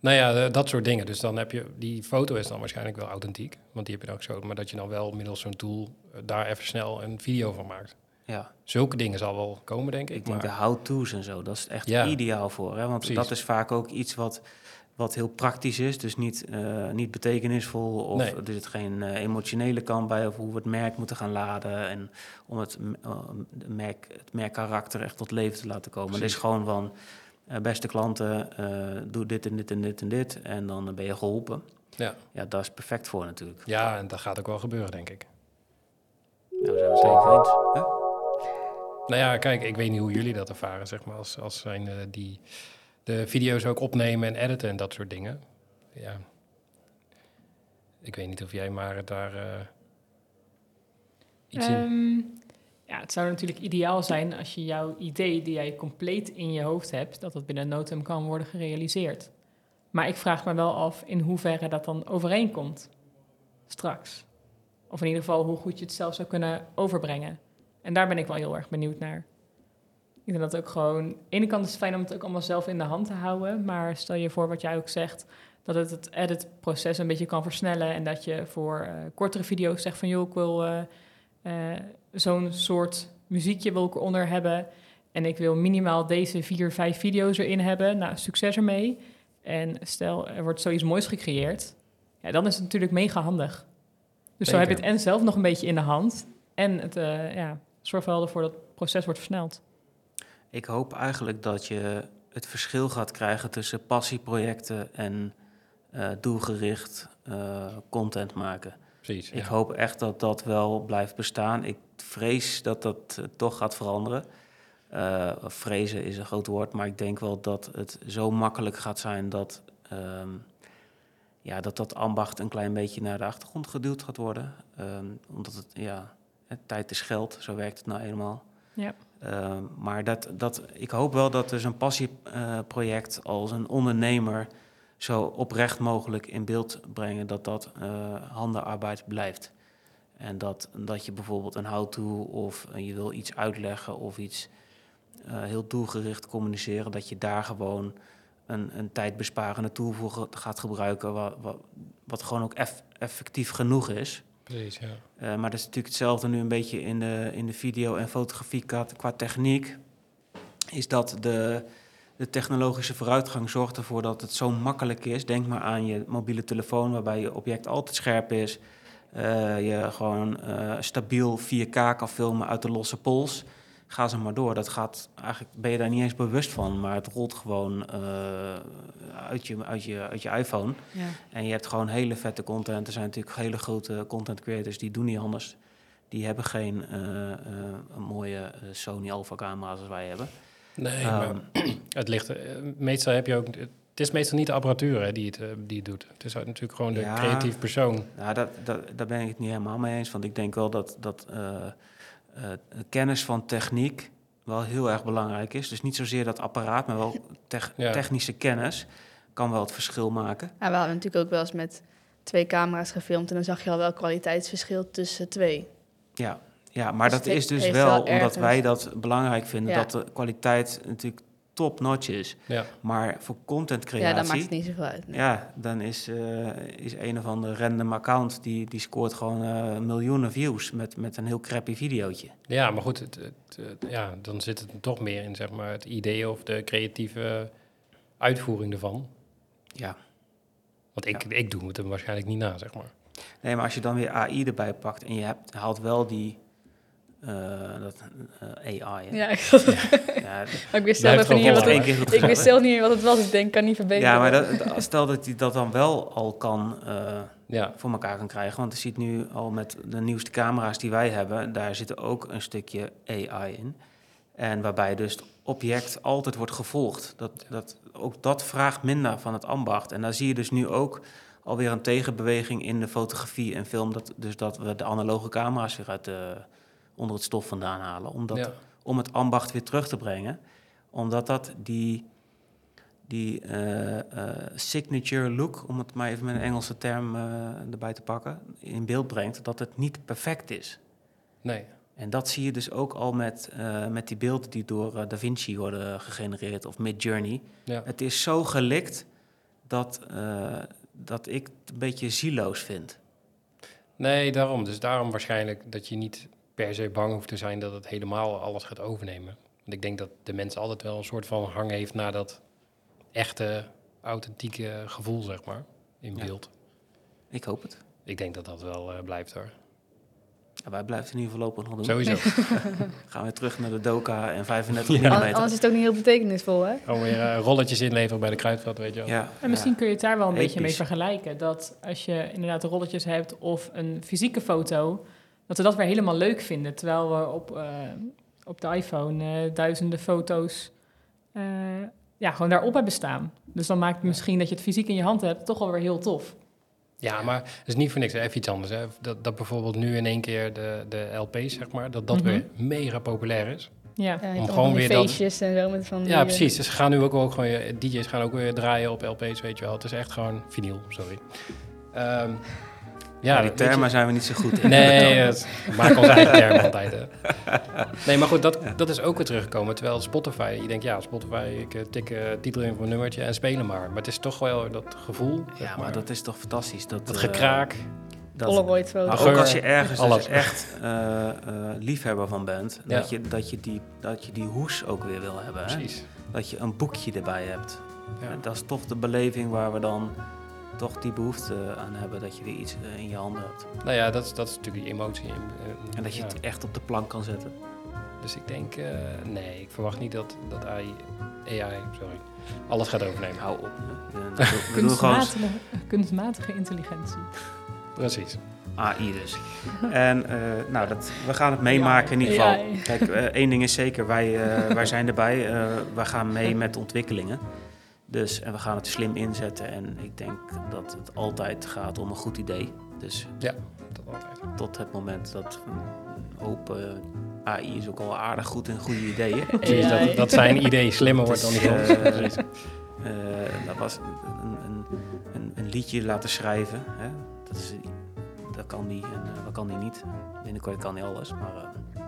nou ja, eh, dat soort dingen. Dus dan heb je... Die foto is dan waarschijnlijk wel authentiek, want die heb je dan geschoten. Maar dat je dan wel middels zo'n tool eh, daar even snel een video van maakt. Ja, Zulke dingen zal wel komen, denk ik. ik denk maar- de how-to's en zo, dat is echt Ja. ideaal voor. Hè? Want Precies. dat is vaak ook iets wat, wat heel praktisch is. Dus niet, eh, niet betekenisvol of Nee. er zit geen eh, emotionele kant bij... of hoe we het merk moeten gaan laden... en om het, eh, het merk, het merkkarakter echt tot leven te laten komen. Het is Precies. gewoon van, beste klanten, doe dit en dit en dit en dit... en dan ben je geholpen. Ja. Ja, daar is perfect voor natuurlijk. ja, en dat gaat ook wel gebeuren, denk ik. Nou, zijn we eens. hè? Nou ja, kijk, ik weet niet hoe jullie dat ervaren, zeg maar, als, als zijn eh, die de video's ook opnemen en editen en dat soort dingen. Ja. Ik weet niet of jij maar daar eh, iets in... Ehm, ja, het zou natuurlijk ideaal zijn als je jouw idee die jij compleet in je hoofd hebt, dat dat binnen no time kan worden gerealiseerd. Maar ik vraag me wel af in hoeverre dat dan overeenkomt straks. Of in ieder geval hoe goed je het zelf zou kunnen overbrengen. En daar ben ik wel heel erg benieuwd naar. Ik denk dat het ook gewoon... Aan de ene kant is het fijn om het ook allemaal zelf in de hand te houden. Maar stel je voor wat jij ook zegt... dat het het edit-proces een beetje kan versnellen... en dat je voor eh, kortere video's zegt van... joh, ik wil eh, eh, zo'n soort muziekje wil ik eronder hebben... en ik wil minimaal deze vier, vijf video's erin hebben. Nou, succes ermee. En stel, er wordt zoiets moois gecreëerd... Ja, dan is het natuurlijk mega handig. Dus zo heb je het en zelf nog een beetje in de hand... en het ja, zorgt wel ervoor dat het proces wordt versneld. Ik hoop eigenlijk dat je het verschil gaat krijgen tussen passieprojecten en eh, doelgericht eh, content maken. Precies, Ik ja. hoop echt dat dat wel blijft bestaan. Ik vrees dat dat eh, toch gaat veranderen. Eh, vrezen is een groot woord, maar ik denk wel dat het zo makkelijk gaat zijn dat ehm, ja, dat, dat ambacht een klein beetje naar de achtergrond geduwd gaat worden. Ehm, omdat het, ja, tijd is geld, zo werkt het nou eenmaal. Ja. Ehm, maar dat, dat, ik hoop wel dat dus een passieproject als een ondernemer zo oprecht mogelijk in beeld brengen dat dat eh, handenarbeid blijft. En dat, dat je bijvoorbeeld een how-to of eh, je wil iets uitleggen of iets eh, heel doelgericht communiceren, dat je daar gewoon een, een tijdbesparende tool voor ge- gaat gebruiken, wat, wat, wat gewoon ook eff- effectief genoeg is. Ja. Eh, maar dat is natuurlijk hetzelfde nu een beetje in de, in de video- en fotografie qua, qua techniek. Is dat de, de technologische vooruitgang zorgt ervoor dat het zo makkelijk is. Denk maar aan je mobiele telefoon, waarbij je object altijd scherp is. Eh, je gewoon eh, stabiel 4K kan filmen uit de losse pols. Ga ze maar door. Dat gaat, eigenlijk ben je daar niet eens bewust van, maar het rolt gewoon eh, uit, je, uit, je, uit je iPhone. Ja. En je hebt gewoon hele vette content. Er zijn natuurlijk hele grote content creators die doen niet anders. Die hebben geen eh, eh, een mooie Sony Alpha camera's als wij hebben. Nee, Ehm, maar *clears throat* het ligt... meestal heb je ook... Het is meestal niet de apparatuur hè, die, het, die het doet. Het is natuurlijk gewoon de Ja. creatief persoon. Nou, dat, dat, daar ben ik het niet helemaal mee eens. Want ik denk wel dat, dat eh, eh, kennis van techniek wel heel erg belangrijk is. Dus niet zozeer dat apparaat, maar wel Ja. technische kennis. kan wel het verschil maken. Ja, we hadden natuurlijk ook wel eens met twee camera's gefilmd en dan zag je al wel kwaliteitsverschil tussen twee. Ja, ja maar Dus dat is dus wel, wel omdat wij dat belangrijk vinden, Ja. dat de kwaliteit natuurlijk top-notch is. Ja. Maar voor content creatie, Ja, dan maakt het niet zoveel uit. nee. ja, dan is, eh, is een of andere random account die, die scoort gewoon eh, miljoenen views met, met een heel crappy videootje. Ja, maar goed, het, het, het- ja, dan zit het toch meer in zeg maar, het idee of de creatieve uitvoering ervan. Ja. Want ik, ik doe het hem waarschijnlijk niet na, zeg maar. Nee, maar als je dan weer AI erbij pakt en je hebt, haalt wel die eh, dat, eh, AI. Hè? Ja, ik, Ja, *laughs* ik wist zelf niet meer wat het, ik wist zelf niet meer wat het was. dus Ik denk, kan niet verbeteren. Ja, maar dat, stel dat hij dat dan wel al kan eh, Ja, voor elkaar kan krijgen. Want je ziet nu al met de nieuwste camera's die wij hebben, daar zit ook een stukje AI in. En waarbij dus het object altijd wordt gevolgd. Dat, dat, ook dat vraagt minder van het ambacht. En daar zie je dus nu ook alweer een tegenbeweging in de fotografie en film. Dat, dus dat we de analoge camera's weer uit de, onder het stof vandaan halen. Omdat, ja. Om het ambacht weer terug te brengen. Omdat dat die, die eh, eh, signature look, om het maar even met een Engelse term eh, erbij te pakken, in beeld brengt. Dat het niet perfect is. nee. En dat zie je dus ook al met, met die beelden die door Da Vinci worden gegenereerd of Midjourney. Ja. Het is zo gelikt dat, dat ik het een beetje zieloos vind. nee, daarom. Dus daarom waarschijnlijk dat je niet per se bang hoeft te zijn dat het helemaal alles gaat overnemen. Want ik denk dat de mens altijd wel een soort van hang heeft naar dat echte, authentieke gevoel, zeg maar, in Ja. beeld. Ik hoop het. Ik denk dat dat wel eh, blijft hoor. Ja, wij blijven het in ieder geval voorlopig nog doen. Sowieso. *laughs* Gaan we terug naar de Doka en 35 *laughs* Ja. mm. An- Anders is het ook niet heel betekenisvol, hè? Gewoon weer eh, rolletjes inleveren bij de kruidvat, weet je wel. Ja, En misschien kun je het daar wel een beetje mee vergelijken. Dat als je inderdaad rolletjes hebt of een fysieke foto, dat we dat weer helemaal leuk vinden. Terwijl we op, eh, op de iPhone eh, duizenden foto's eh, ja, gewoon daarop hebben staan. Dus dan maakt het misschien dat je het fysiek in je hand hebt toch wel weer heel tof. Ja, maar het is niet voor niks. Even iets anders. Hè. Dat, dat bijvoorbeeld nu in één keer de, de LP's, zeg maar, dat dat Mhm. weer mega populair is. Ja, Om gewoon weer dat- feestjes en zo met van Ja, precies. Dus ze gaan nu ook, ook gewoon, DJ's gaan ook weer draaien op LP's, weet je wel. Het is echt gewoon vinyl, sorry. Ehm, ja, die termen zijn we niet zo goed in. Nee, het, we maken onze eigen termen altijd. Hè. Nee, maar goed, dat, dat is ook weer teruggekomen. Terwijl Spotify, je denkt, ja, Spotify, ik eh, tik eh, titel in van mijn nummertje en spelen maar. Maar het is toch wel dat gevoel. Ja, maar dat is toch fantastisch. Dat, dat eh, gekraak. dat, ook als je ergens dus alles. echt eh, eh, liefhebber van bent, Ja. dat, je, dat, je die, dat je die hoes ook weer wil hebben. Hè? Precies. Dat je een boekje erbij hebt. Ja. Dat is toch de beleving waar we dan toch die behoefte aan hebben, dat je weer iets eh, in je handen hebt. Nou ja, dat is, dat is natuurlijk die emotie. in- eh, En dat je ja. het echt op de plank kan zetten. Dus ik denk, eh, nee, ik verwacht niet dat, dat AI, AI, sorry, alles gaat overnemen. Hou op. *laughs* gewoon kunstmatige, kunstmatige intelligentie. Precies. AI dus. En eh, nou, dat, we gaan het meemaken in ieder geval. Kijk, één ding is zeker, wij, eh, wij zijn erbij. Eh wij gaan mee met de ontwikkelingen. Dus, en we gaan het slim inzetten. En ik denk dat het altijd gaat om een goed idee. Dus Dat altijd. tot het moment dat een open AI is ook al aardig goed in goede ideeën. *laughs* Precies, dat, dat zijn idee slimmer wordt dan die eh. Eh, dat was een, een, een, een liedje laten schrijven. Hè? Dat, is, dat kan die en eh, dat kan die niet. Binnenkort kan hij alles. Maar eh,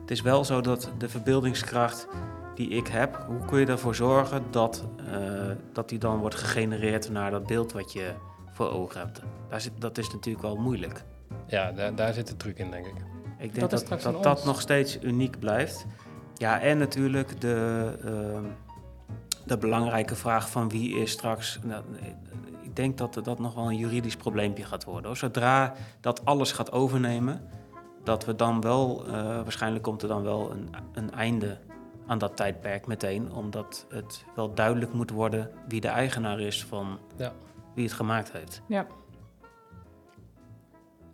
het is wel zo dat de verbeeldingskracht die ik heb, hoe kun je ervoor zorgen dat, eh, dat die dan wordt gegenereerd naar dat beeld wat je voor ogen hebt? Daar zit, dat is natuurlijk wel moeilijk. Ja, daar, daar zit de truc in, denk ik. Ik denk Dat is dat straks dat, dat, nog steeds uniek blijft. Ja, en natuurlijk de, ehm, de belangrijke vraag van wie is straks... Nou, ik denk dat dat nog wel een juridisch probleempje gaat worden. Hoor. Zodra dat alles gaat overnemen, dat we dan wel... eh, waarschijnlijk komt er dan wel een, een einde aan dat tijdperk meteen. Omdat het wel duidelijk moet worden wie de eigenaar is van Ja. wie het gemaakt heeft. Ja,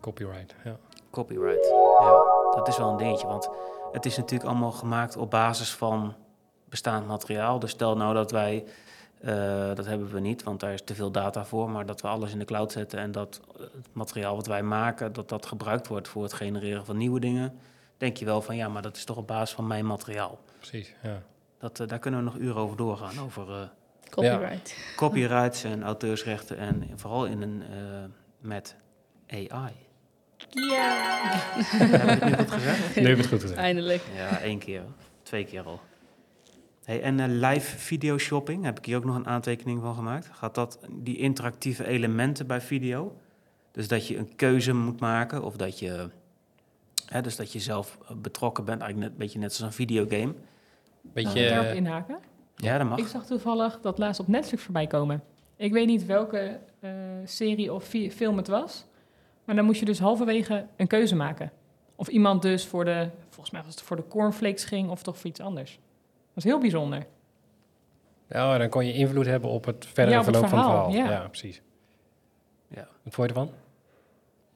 Copyright, ja. Copyright. Ja, dat is wel een dingetje. Want het is natuurlijk allemaal gemaakt op basis van bestaand materiaal. Dus stel nou dat wij, eh, dat hebben we niet, want daar is te veel data voor, maar dat we alles in de cloud zetten en dat eh, het materiaal wat wij maken, dat dat gebruikt wordt voor het genereren van nieuwe dingen. Denk je wel van ja, maar dat is toch op basis van mijn materiaal. Precies, ja. Dat, eh, daar kunnen we nog uren over doorgaan, over eh, Copyright. Copyrights en auteursrechten en vooral in een, eh, met AI. Ja. Heb ik nu goed gezegd? Nu heb het goed gezegd. Eindelijk. Ja, één keer. Twee keer al. Hey, en live video shopping, heb ik hier ook nog een aantekening van gemaakt. Gaat dat die interactieve elementen bij video? Dus dat je een keuze moet maken of dat je, hè, dus dat je zelf eh, betrokken bent, eigenlijk net, een beetje net als een videogame. Beetje, Mag ik daarop eh, inhaken? Ja, dat mag. Ik zag toevallig dat laatst op Netflix voorbij komen. Ik weet niet welke eh, serie of fi- film het was. Maar dan moest je dus halverwege een keuze maken. Of iemand dus voor de, volgens mij was het voor de cornflakes ging of toch voor iets anders. Dat was heel bijzonder. ja, dan kon je invloed hebben op het verdere Ja, op het verloop van het verhaal, verhaal. ja. Ja, precies. Ja. Wat vond je ervan?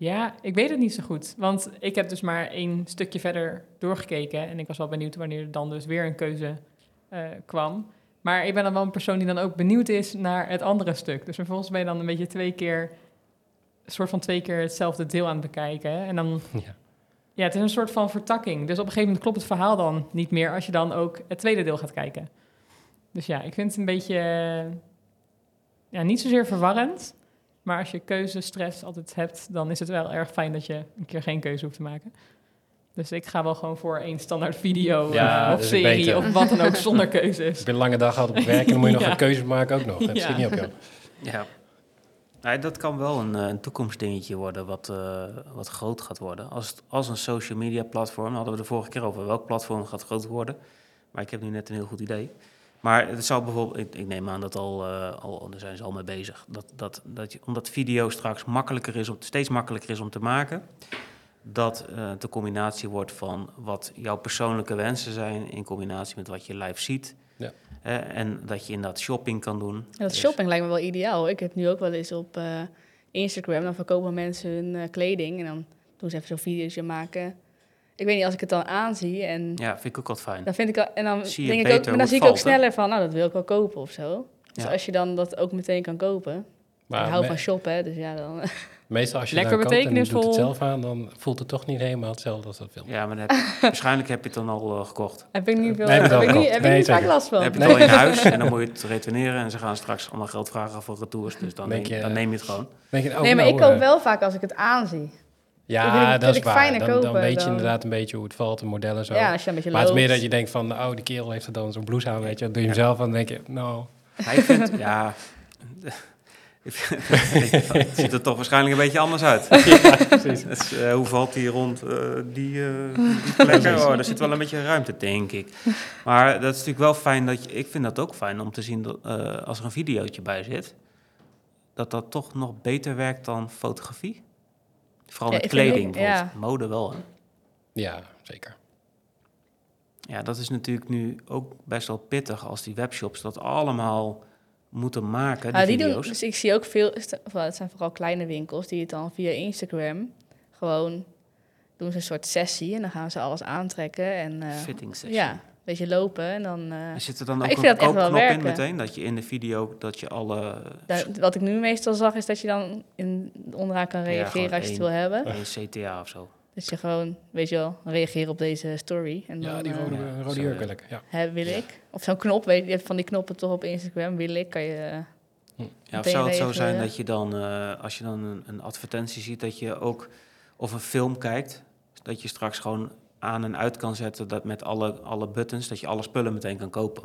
Ja, ik weet het niet zo goed. Want ik heb dus maar één stukje verder doorgekeken. En ik was wel benieuwd wanneer er dan dus weer een keuze eh, kwam. Maar ik ben dan wel een persoon die dan ook benieuwd is naar het andere stuk. Dus vervolgens ben je dan een beetje twee keer... een soort van twee keer hetzelfde deel aan het bekijken. En dan... Ja. Ja, het is een soort van vertakking. Dus op een gegeven moment klopt het verhaal dan niet meer... als je dan ook het tweede deel gaat kijken. Dus ja, ik vind het een beetje... ja, niet zozeer verwarrend... Maar als je keuzestress altijd hebt, dan is het wel erg fijn dat je een keer geen keuze hoeft te maken. Dus ik ga wel gewoon voor één standaard video Ja, of serie beter. of wat dan ook *laughs* zonder keuzes. Heb je een lange dag gehad op het werk en dan moet je nog *laughs* Ja. een keuze maken ook nog. Dat Ja. schiet niet op jou. Ja. Nee, dat kan wel een, eh, een toekomstdingetje worden wat, eh, wat groot gaat worden. Als, als een social media platform, hadden we de vorige keer over welk platform gaat groot worden. Maar ik heb nu net een heel goed idee. Maar het zou bijvoorbeeld, ik, ik neem aan dat al, eh, al, daar zijn ze al mee bezig. Dat, dat, dat je, omdat video straks makkelijker is, om, steeds makkelijker is om te maken. Dat eh, het de combinatie wordt van wat jouw persoonlijke wensen zijn in combinatie met wat je live ziet. Ja. Eh, en dat je inderdaad shopping kan doen. Ja, dat Dus- shopping lijkt me wel ideaal. Ik heb nu ook wel eens op eh, Instagram, dan verkopen mensen hun eh, kleding en dan doen ze even zo'n video's maken. Ik weet niet, als ik het dan aanzie en Ja, vind ik ook wat fijn. dan vind ik al, en dan Zie je denk ik ook, maar dan zie ik ook hè? sneller van, nou dat wil ik wel kopen of zo. Dus Ja. als je dan dat ook meteen kan kopen. Maar ik hou me- van shoppen, hè, dus ja dan. *laughs* meestal als je Lekker dan koopt en je doet het zelf aan, dan voelt het toch niet helemaal hetzelfde als dat film. Ja, maar dan heb je- *laughs* waarschijnlijk heb je het dan al eh, gekocht. heb ik niet veel. Nee, heb je ik niet, heb ik niet Nee, vaak last van. Dan heb je het al in huis en dan moet je het retourneren. En ze gaan straks allemaal geld vragen voor retours. Dus dan, Denk neem, je- dan neem je het gewoon. Denk je, oh, nee, maar nou, ik koop eh, wel vaak als ik het aanzie. Ja, Ik dat is waar. Dan, weet je dan- inderdaad een beetje hoe het valt, de modellen zo. Ja, als je een beetje maar het is meer dat je denkt van, oh, die kerel heeft er dan zo'n blouse aan, weet je. Dat doe je hem zelf aan, dan denk je, nou... *laughs* Maar ik vind, ja... het ziet er toch waarschijnlijk een beetje anders uit. *laughs* precies. Dus, eh, hoe valt die rond eh, die, eh die plekken? Oh, daar zit wel een beetje ruimte, denk ik. Maar dat is natuurlijk wel fijn dat je... Ik vind dat ook fijn om te zien dat eh, als er een videootje bij zit... dat dat toch nog beter werkt dan fotografie. Vooral Ja, met kleding bijvoorbeeld. ja. Mode wel, hè? Ja, zeker. Ja, dat is natuurlijk nu ook best wel pittig als die webshops dat allemaal moeten maken, die, Ah, die doen, video's. dus ik zie ook veel, het zijn vooral kleine winkels die het dan via Instagram gewoon doen ze een soort sessie en dan gaan ze alles aantrekken en eh, Fitting session. ja, beetje lopen en dan. eh, Er zit er dan Maar ook ik vind een dat echt wel koopknop in meteen, dat je in de video, dat je alle wat ik nu meestal zag is dat je dan in, onderaan kan reageren als je het wil hebben. een CTA of zo. Dus je gewoon, weet je wel, reageren op deze story. En Ja, dan, die eh, rode, rode jurk wil ik, ja. hè, wil ik. Of zo'n knop, weet je, je hebt van die knoppen toch op Instagram, wil ik, kan je... eh, Ja, of zou het zo zijn dat je dan, eh, als je dan een, een advertentie ziet, dat je ook, of een film kijkt, dat je straks gewoon aan en uit kan zetten dat met alle, alle buttons, dat je alle spullen meteen kan kopen.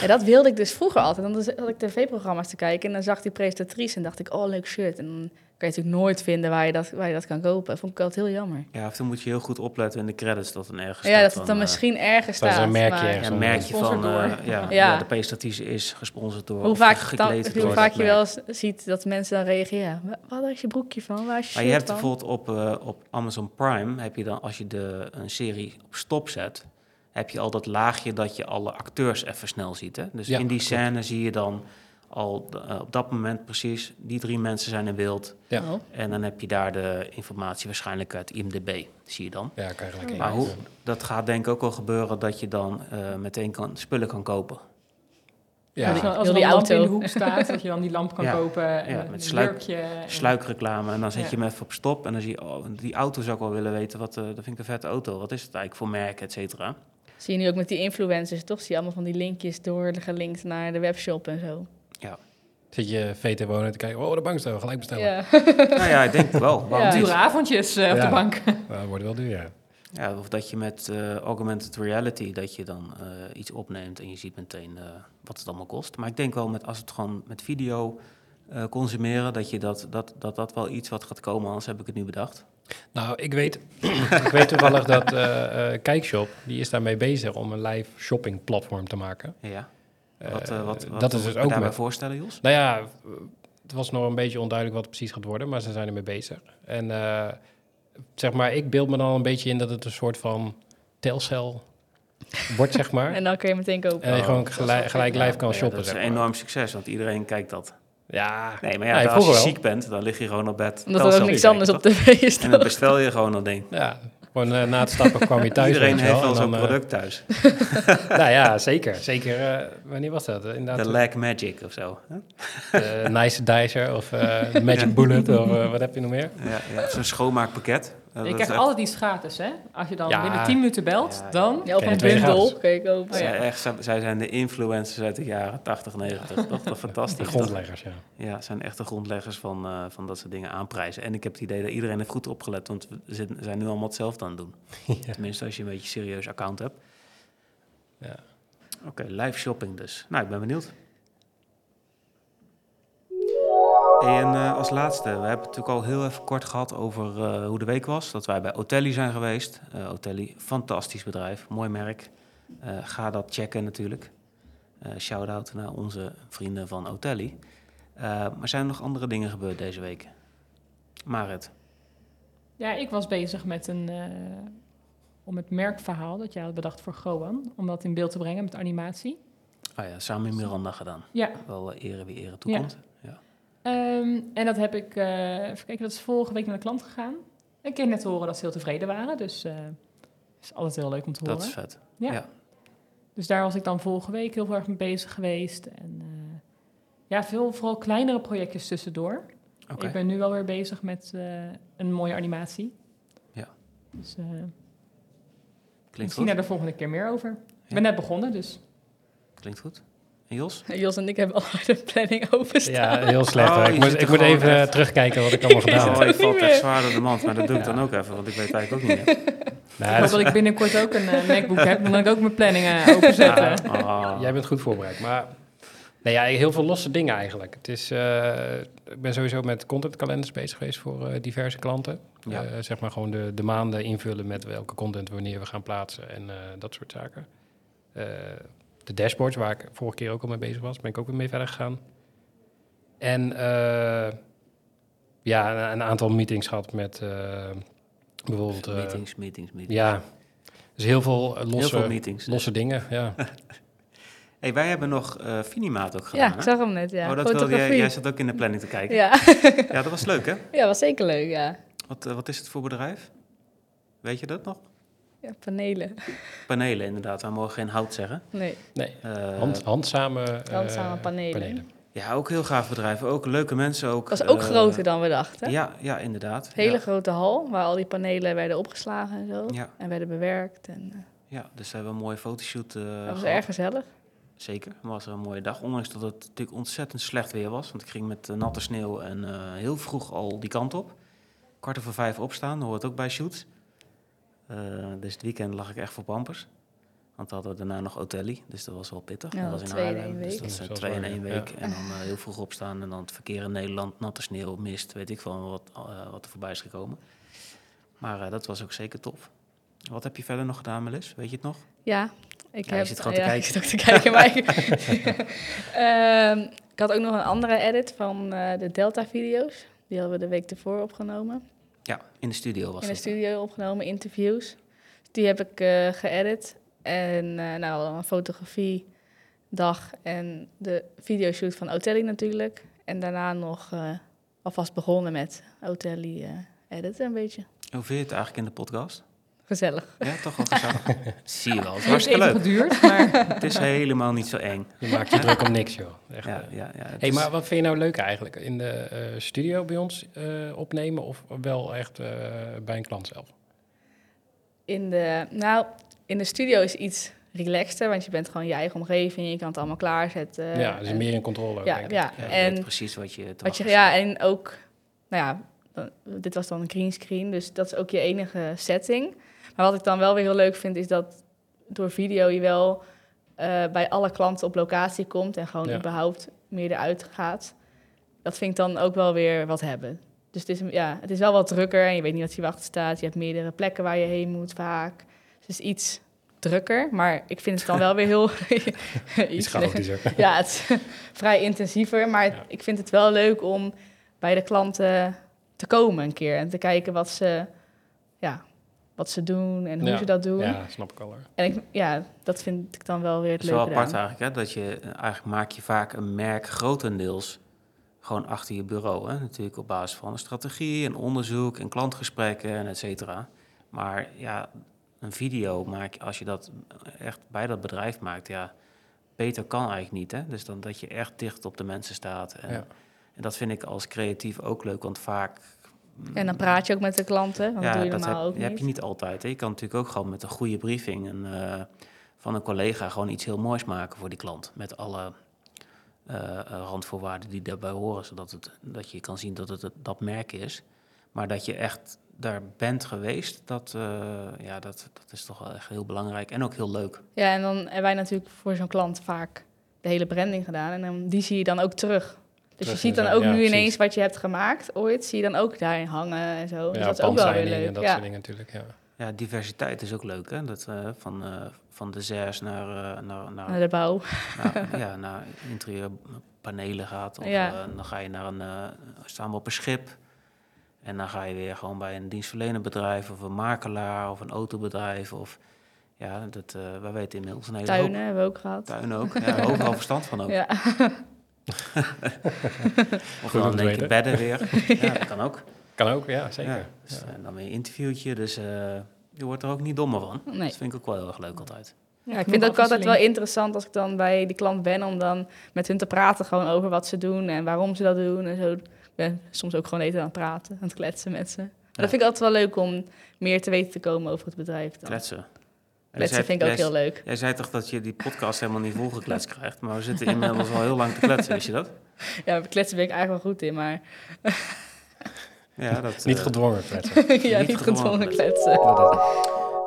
Ja, dat wilde ik dus vroeger altijd. Dan had ik tv-programma's te kijken en dan zag die presentatrice en dacht ik, oh, leuk shirt. En dan kan je natuurlijk nooit vinden waar je dat, waar je dat kan kopen. Dat vond ik altijd heel jammer. Ja, of dan moet je heel goed opletten in de credits dat dan ergens ja, staat dat het dan eh, misschien ergens dat is staat. een merkje maar-. Ja, een merkje van, eh, ja, ja. Ja. de presentatrice is gesponsord door, Hoe of vaak, gekleed dan, door hoe vaak je wel eens ziet dat mensen dan reageren. "Wa- Wat is je broekje van? Waar is je Maar je hebt van?" bijvoorbeeld op, eh, op Amazon Prime, heb je dan, als je de, een serie op stop zet, heb je al dat laagje dat je alle acteurs even snel ziet. Hè? Dus Ja, in die klopt. scène zie je dan al eh, op dat moment precies, die drie mensen zijn in beeld. Ja. Oh. En dan heb je daar de informatie waarschijnlijk uit IMDb, zie je dan. Ja, kan je gelijk Maar hoe, dat gaat denk ik ook wel gebeuren dat je dan eh, meteen kan, spullen kan kopen. Ja, als, er- als er een lamp in de hoek staat, *laughs* dat je dan die lamp kan Ja. kopen. En Ja, met sluik- jurkje. en- Sluikreclame en dan zet Ja. je hem even op stop en dan zie je, oh, die auto zou ik wel willen weten, wat, eh, dat vind ik een vette auto. Wat is het eigenlijk voor merk, et cetera. Zie je nu ook met die influencers, toch? Zie je allemaal van die linkjes door gelinkt naar de webshop en zo. Zit je VT wonen te kijken, oh, de bankstel, gelijk bestellen. Ja. *laughs* nou ja, ik denk wel. Want Ja. Dure avondjes eh, op Ja. de bank. Dat *laughs* wordt wel duur, ja. Ja, of dat je met eh, augmented reality, dat je dan eh, iets opneemt en je ziet meteen eh, wat het allemaal kost. Maar ik denk wel met als het gewoon met video eh, consumeren, dat, je dat, dat, dat dat wel iets wat gaat komen, anders heb ik het nu bedacht. Nou, ik weet, *clears throat* ik weet toevallig dat eh, eh, Kijkshop, die is daarmee bezig om een live shopping platform te maken. Ja. Eh, Wat, eh, wat, wat dat is moet dus ook daarbij met, voorstellen, Jos? Nou ja, het was nog een beetje onduidelijk wat het precies gaat worden, maar ze zijn ermee bezig. En eh, zeg maar, ik beeld me dan een beetje in dat het een soort van telcel wordt, zeg maar. *laughs* En dan kun je meteen kopen. En je Oh, gewoon is gelijk, live kan Ja, shoppen, Dat is zeg een maar. enorm succes, want iedereen kijkt dat. Ja, Nee, maar ja, Nee, als je wel. ziek bent, dan lig je gewoon op bed. Omdat er ook niks anders op tv is. *laughs* En dan bestel je gewoon dat ding. ja. Gewoon eh, na het stappen kwam je thuis. Iedereen heeft wel, zo'n eh, product thuis. *laughs* nou ja, zeker. Zeker, eh, wanneer was dat? De Lag Magic of zo. hè? eh, *laughs* Nice Dicer of eh, Magic. Bullet of eh, wat heb je nog meer? Ja, ja, zo'n schoonmaakpakket. Je is krijgt echt- altijd iets gratis, hè? Als je dan Ja. binnen 10 minuten belt, Ja, ja. dan... Ja, op een je kopen. Zij, Ja. echt, zij, zij zijn de influencers uit de jaren 80, 90. toch? *laughs* Dat De fantastisch. toch? grondleggers, ja. Ja, zijn echt de grondleggers van, eh, van dat soort dingen aanprijzen. En ik heb het idee dat iedereen heeft goed opgelet, want we zijn nu allemaal hetzelfde aan het doen. *laughs* Ja. Tenminste, als je een beetje een serieus account hebt. Ja. Oké, live shopping dus. Nou, ik ben benieuwd. En eh, als laatste, we hebben het natuurlijk al heel even kort gehad over eh, hoe de week was. Dat wij bij Otelli zijn geweest. Eh Otelli, fantastisch bedrijf, mooi merk. Ga dat checken natuurlijk. Shout-out naar onze vrienden van Otelli. Maar zijn er nog andere dingen gebeurd deze week? Marit, Ja, ik was bezig met een... om het merkverhaal dat jij had bedacht voor Goan, om dat in beeld te brengen met animatie. oh ja, samen met Miranda gedaan. Ja, Wel eh, ere wie ere toekomt. Ja. Ehm, en dat heb ik, even kijken, dat is vorige week naar de klant gegaan. Ik kreeg net te horen dat ze heel tevreden waren, dus eh is altijd heel leuk om te horen. Dat is vet. Ja. ja. Dus daar was ik dan vorige week heel erg mee bezig geweest. En eh, ja, veel vooral kleinere projectjes tussendoor. Oké. Ik ben nu wel weer bezig met een mooie animatie. Ja. Dus Klinkt misschien goed. daar de volgende keer meer over. Ik ben net begonnen, dus Klinkt goed. En Jos? *laughs* Jos en ik hebben al de planning openstaan. Ja, heel slecht. Oh, ik moet, ik moet even echt- eh, terugkijken wat ik *laughs* allemaal gedaan Oh, heb. valt Niet echt zwaar door de mand, maar dat doe ik Ja. dan ook even, want ik weet eigenlijk ook niet meer. *laughs* Nou, ik hoop dat ik binnenkort ook een eh, MacBook heb. Dan kan ik ook mijn planningen openzetten. Ah. Jij bent goed voorbereid. Maar nee, ja, heel veel losse dingen eigenlijk. Het is, eh, ik ben sowieso met contentkalenders bezig geweest voor eh, diverse klanten. Ja. Eh, zeg maar gewoon de, de maanden invullen met welke content wanneer we gaan plaatsen en eh, dat soort zaken. De dashboards, waar ik vorige keer ook al mee bezig was, ben ik ook weer mee verder gegaan. En eh, ja, een, een aantal meetings gehad met eh, bijvoorbeeld... eh, meetings, meetings, meetings. Ja, dus heel veel losse, Heel veel meetings. losse dingen, ja. *laughs* Hey, wij hebben nog eh Finimaat ook gedaan, Ja, ik zag hem net, ja. oh, dat wilde jij, jij zat ook in de planning te kijken. Ja, *laughs* Ja. dat was leuk, hè? ja, was zeker leuk, ja. Wat, wat is het voor bedrijf? Weet je dat nog? Ja, panelen. Panelen, inderdaad. We mogen geen hout zeggen. Nee, Nee, Eh, hand, handzame, eh, Handzame panelen. Ja, ook heel gaaf bedrijf. Ook leuke mensen. Ook, dat was ook eh, groter dan we dachten. Ja, ja, inderdaad. Hele ja. grote hal, waar al die panelen werden opgeslagen en zo. Ja. En werden bewerkt. En, eh, ja, dus we hebben een mooie fotoshoot eh dat was gehad. erg gezellig. Zeker, het was een mooie dag. Ondanks dat het natuurlijk ontzettend slecht weer was. Want ik ging met natte sneeuw en eh, heel vroeg al die kant op. Kwart over vijf opstaan, dat hoort ook bij shoots. Eh, dus het weekend lag ik echt voor pampers. Want we hadden daarna nog Otelli, dus dat was wel pittig. Ja, dat was in twee in Haarlem, één dus week. dat eh, is twee in één ja. week. En dan eh, heel vroeg opstaan en dan het verkeer in Nederland, natte sneeuw, mist, weet ik veel wat, wat er voorbij is gekomen. Maar eh, dat was ook zeker tof. Wat heb je verder nog gedaan, Melis? Weet je het nog? Ja, ik Ja, je heb... zit gewoon te ja, *laughs* kijken. Ik zit ook te kijken, maar... ik- *laughs* Ehm, ik had ook nog een andere edit van eh, de Delta-video's. Die hadden we de week ervoor opgenomen. Ja, in de studio was in de studio opgenomen, interviews. Die heb ik eh geëdit. En eh nou, een fotografiedag en de videoshoot van Otelli natuurlijk. En daarna nog eh, alvast begonnen met Otelli editen een beetje. Hoe vind je het eigenlijk in de podcast? Gezellig. Ja, toch wel gezellig. *laughs* Zie je wel, het is hartstikke leuk. geduurd, maar Het is helemaal niet zo eng. Je maakt je druk om niks, joh. Echt, Ja, eh. ja, ja, hey, is- maar wat vind je nou leuk eigenlijk? In de eh, studio bij ons eh, opnemen of wel echt eh, bij een klant zelf? In de, nou, in de studio is iets relaxter, want je bent gewoon je eigen omgeving. Je kan het allemaal klaarzetten. ja, dus En- meer in controle ja, denk ik. ja. Ja, en precies wat je te wat je, ja, en ook, nou ja, dit was dan een greenscreen, dus dat is ook je enige setting. Maar wat ik dan wel weer heel leuk vind, is dat door video je wel eh, bij alle klanten op locatie komt en gewoon Ja. überhaupt meer eruit gaat. Dat vind ik dan ook wel weer wat hebben. Dus het is, ja, het is wel wat drukker en je weet niet wat je wachten staat. Je hebt meerdere plekken waar je heen moet vaak. Dus het is iets drukker, maar ik vind het dan wel weer heel... *laughs* *laughs* Iets chaotischer. *laughs* ja, het is vrij intensiever. Maar Ja. ik vind het wel leuk om bij de klanten te komen een keer. En te kijken wat ze, ja, wat ze doen en hoe Ja. ze dat doen. Ja, snap ik al hoor. En ik, ja, dat vind ik dan wel weer het Het is wel leuke apart eraan. eigenlijk, hè? dat je eh, eigenlijk maak je vaak een merk grotendeels gewoon achter je bureau. Hè? Natuurlijk op basis van een strategie en onderzoek en klantgesprekken en et cetera. Maar ja, een video maak je, als je dat echt bij dat bedrijf maakt, ja, beter kan eigenlijk niet. Hè? Dus dan dat je echt dicht op de mensen staat. En, Ja. en dat vind ik als creatief ook leuk, want vaak... En dan praat je ook met de klanten, want dat doe je dat heb, ook heb niet. je niet altijd. Hè? Je kan natuurlijk ook gewoon met een goede briefing en, eh, van een collega gewoon iets heel moois maken voor die klant. Met alle eh, eh, randvoorwaarden die daarbij horen, zodat het, dat je kan zien dat het, het dat merk is. Maar dat je echt daar bent geweest, dat, ja, dat, dat is toch wel echt heel belangrijk en ook heel leuk. Ja, en dan hebben wij natuurlijk voor zo'n klant vaak de hele branding gedaan. En dan, die zie je dan ook terug. Dus Terug je ziet dan ook ja, nu precies. ineens wat je hebt gemaakt ooit, zie je dan ook daarin hangen en zo. dus dat is ook wel weer leuk. en dat ja. soort dingen natuurlijk, ja. Ja, diversiteit is ook leuk, hè? Dat, eh, van, eh, van desserts naar, eh, naar, naar, Naar de bouw. naar, *laughs* ja, naar interieurpanelen gaat. Of Ja. dan ga je naar een, eh, staan we op een schip. En dan ga je weer gewoon bij een dienstverlenend bedrijf of een makelaar of een autobedrijf. Of ja, dat, eh wij weten inmiddels een hele Tuinen hoop. hebben we ook gehad. Tuinen ook. *laughs* Ja, overal verstand van ook. Ja. *laughs* Of dan denk je bedden weer. *laughs* Ja, dat kan ook. Kan ook, ja, zeker. Ja, dus, Ja. En dan weer een interviewtje. Dus eh, je wordt er ook niet dommer van. Nee. Dat vind ik ook wel heel erg leuk altijd. Ja, ik vind het ook altijd wel interessant als ik dan bij de klant ben om dan met hun te praten gewoon over wat ze doen en waarom ze dat doen en zo. Ik ben soms ook gewoon eten aan het praten, aan het kletsen met ze. Maar Dat vind ik altijd wel leuk om meer te weten te komen over het bedrijf. Dan. Kletsen. Kletsen Jij vind ik ook zei- heel leuk. Jij zei toch dat je die podcast helemaal niet volgekletst *laughs* krijgt, maar we zitten inmiddels al heel lang te kletsen, wist je dat? Ja, kletsen ben ik eigenlijk wel goed in, maar *laughs* Ja, dat, Niet eh, gedwongen kletsen. *laughs* ja, Niet niet gedwongen gedwongen kletsen.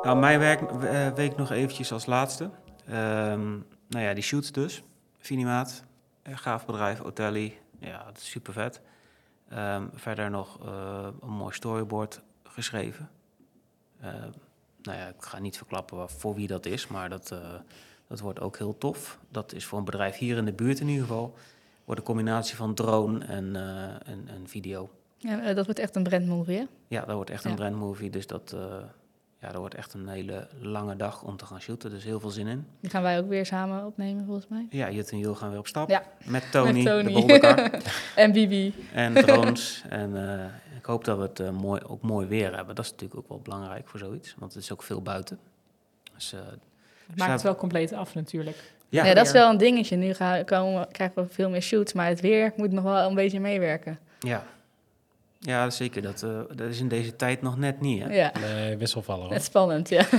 Nou, mijn werk, eh, week nog eventjes als laatste. Ehm, nou ja, die shoots dus. Finimaat, eh, gaaf bedrijf, Otelli. Ja, dat is super vet. Ehm, verder nog eh, een mooi storyboard geschreven. Ehm, nou ja, ik ga niet verklappen voor wie dat is, maar dat, eh, dat wordt ook heel tof. Dat is voor een bedrijf hier in de buurt in ieder geval. Wordt een combinatie van drone en, eh, en, en video. Ja, eh, dat wordt echt een brandmovie, hè? Ja, dat wordt echt een brandmovie. Dus dat, ja, dat wordt echt een hele lange dag om te gaan shooten. Dus heel veel zin in. Die gaan wij ook weer samen opnemen, volgens mij. Ja, Jut en Jul gaan weer op stap. Ja. Met Tony, Met Tony. de. *laughs* En Bibi. en drones. En ik hoop dat we het eh, mooi, ook mooi weer hebben. Dat is natuurlijk ook wel belangrijk voor zoiets. Want het is ook veel buiten. Dus, eh, Het maakt Snap- het wel compleet af natuurlijk. ja, Ja, dat is wel een dingetje. Nu gaan, komen, krijgen we veel meer shoots, maar het weer moet nog wel een beetje meewerken. ja. ja, zeker. Dat, eh, dat is in deze tijd nog net niet. Hè? Ja, Nee, wisselvallen hoor. net spannend, ja. *laughs*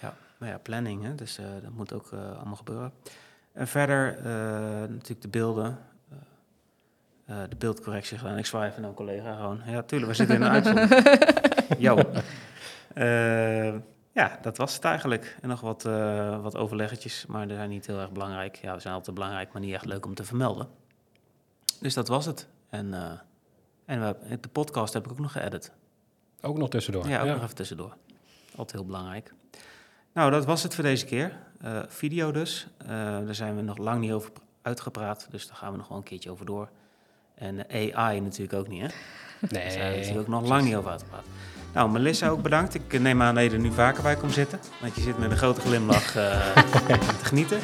Ja, maar ja, planning, hè? dus eh, dat moet ook allemaal gebeuren. En verder eh, natuurlijk de beelden. Eh, de beeldcorrectie gedaan. Ik zwaai even naar een collega gewoon. Ja, tuurlijk, we zitten in een *laughs* uitzending. Jo. Eh, ja, dat was het eigenlijk. En nog wat, eh, wat overleggetjes, maar die zijn niet heel erg belangrijk. Ja, ze zijn altijd belangrijk, maar niet echt leuk om te vermelden. Dus dat was het. En, eh, en we, hebben- de podcast heb ik ook nog geëdit. Ook nog tussendoor. Ja, ook nog even tussendoor. Altijd heel belangrijk. Nou, dat was het voor deze keer. Eh, video dus. Eh, daar zijn we nog lang niet over uitgepraat, dus daar gaan we nog wel een keertje over door. En eh, AI natuurlijk ook niet, hè? Daar zijn we Nee. natuurlijk ook nog lang niet over uitgepraat. Nou, Melissa ook bedankt. Ik neem aan dat je er nu vaker bij komt zitten. Want je zit met een grote glimlach eh, *laughs* te genieten.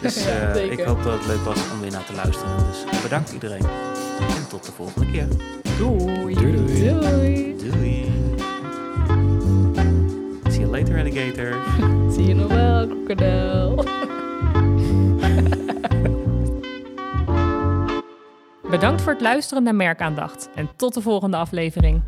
Dus Ja, eh, ik hoop dat het leuk was om weer naar te luisteren. Dus bedankt iedereen. En tot de volgende keer. Doei. Doei, doei. Doei. Doei. See you later, alligator. Zie je nog wel, krokodil. Bedankt voor het luisteren naar Merkaandacht en tot de volgende aflevering.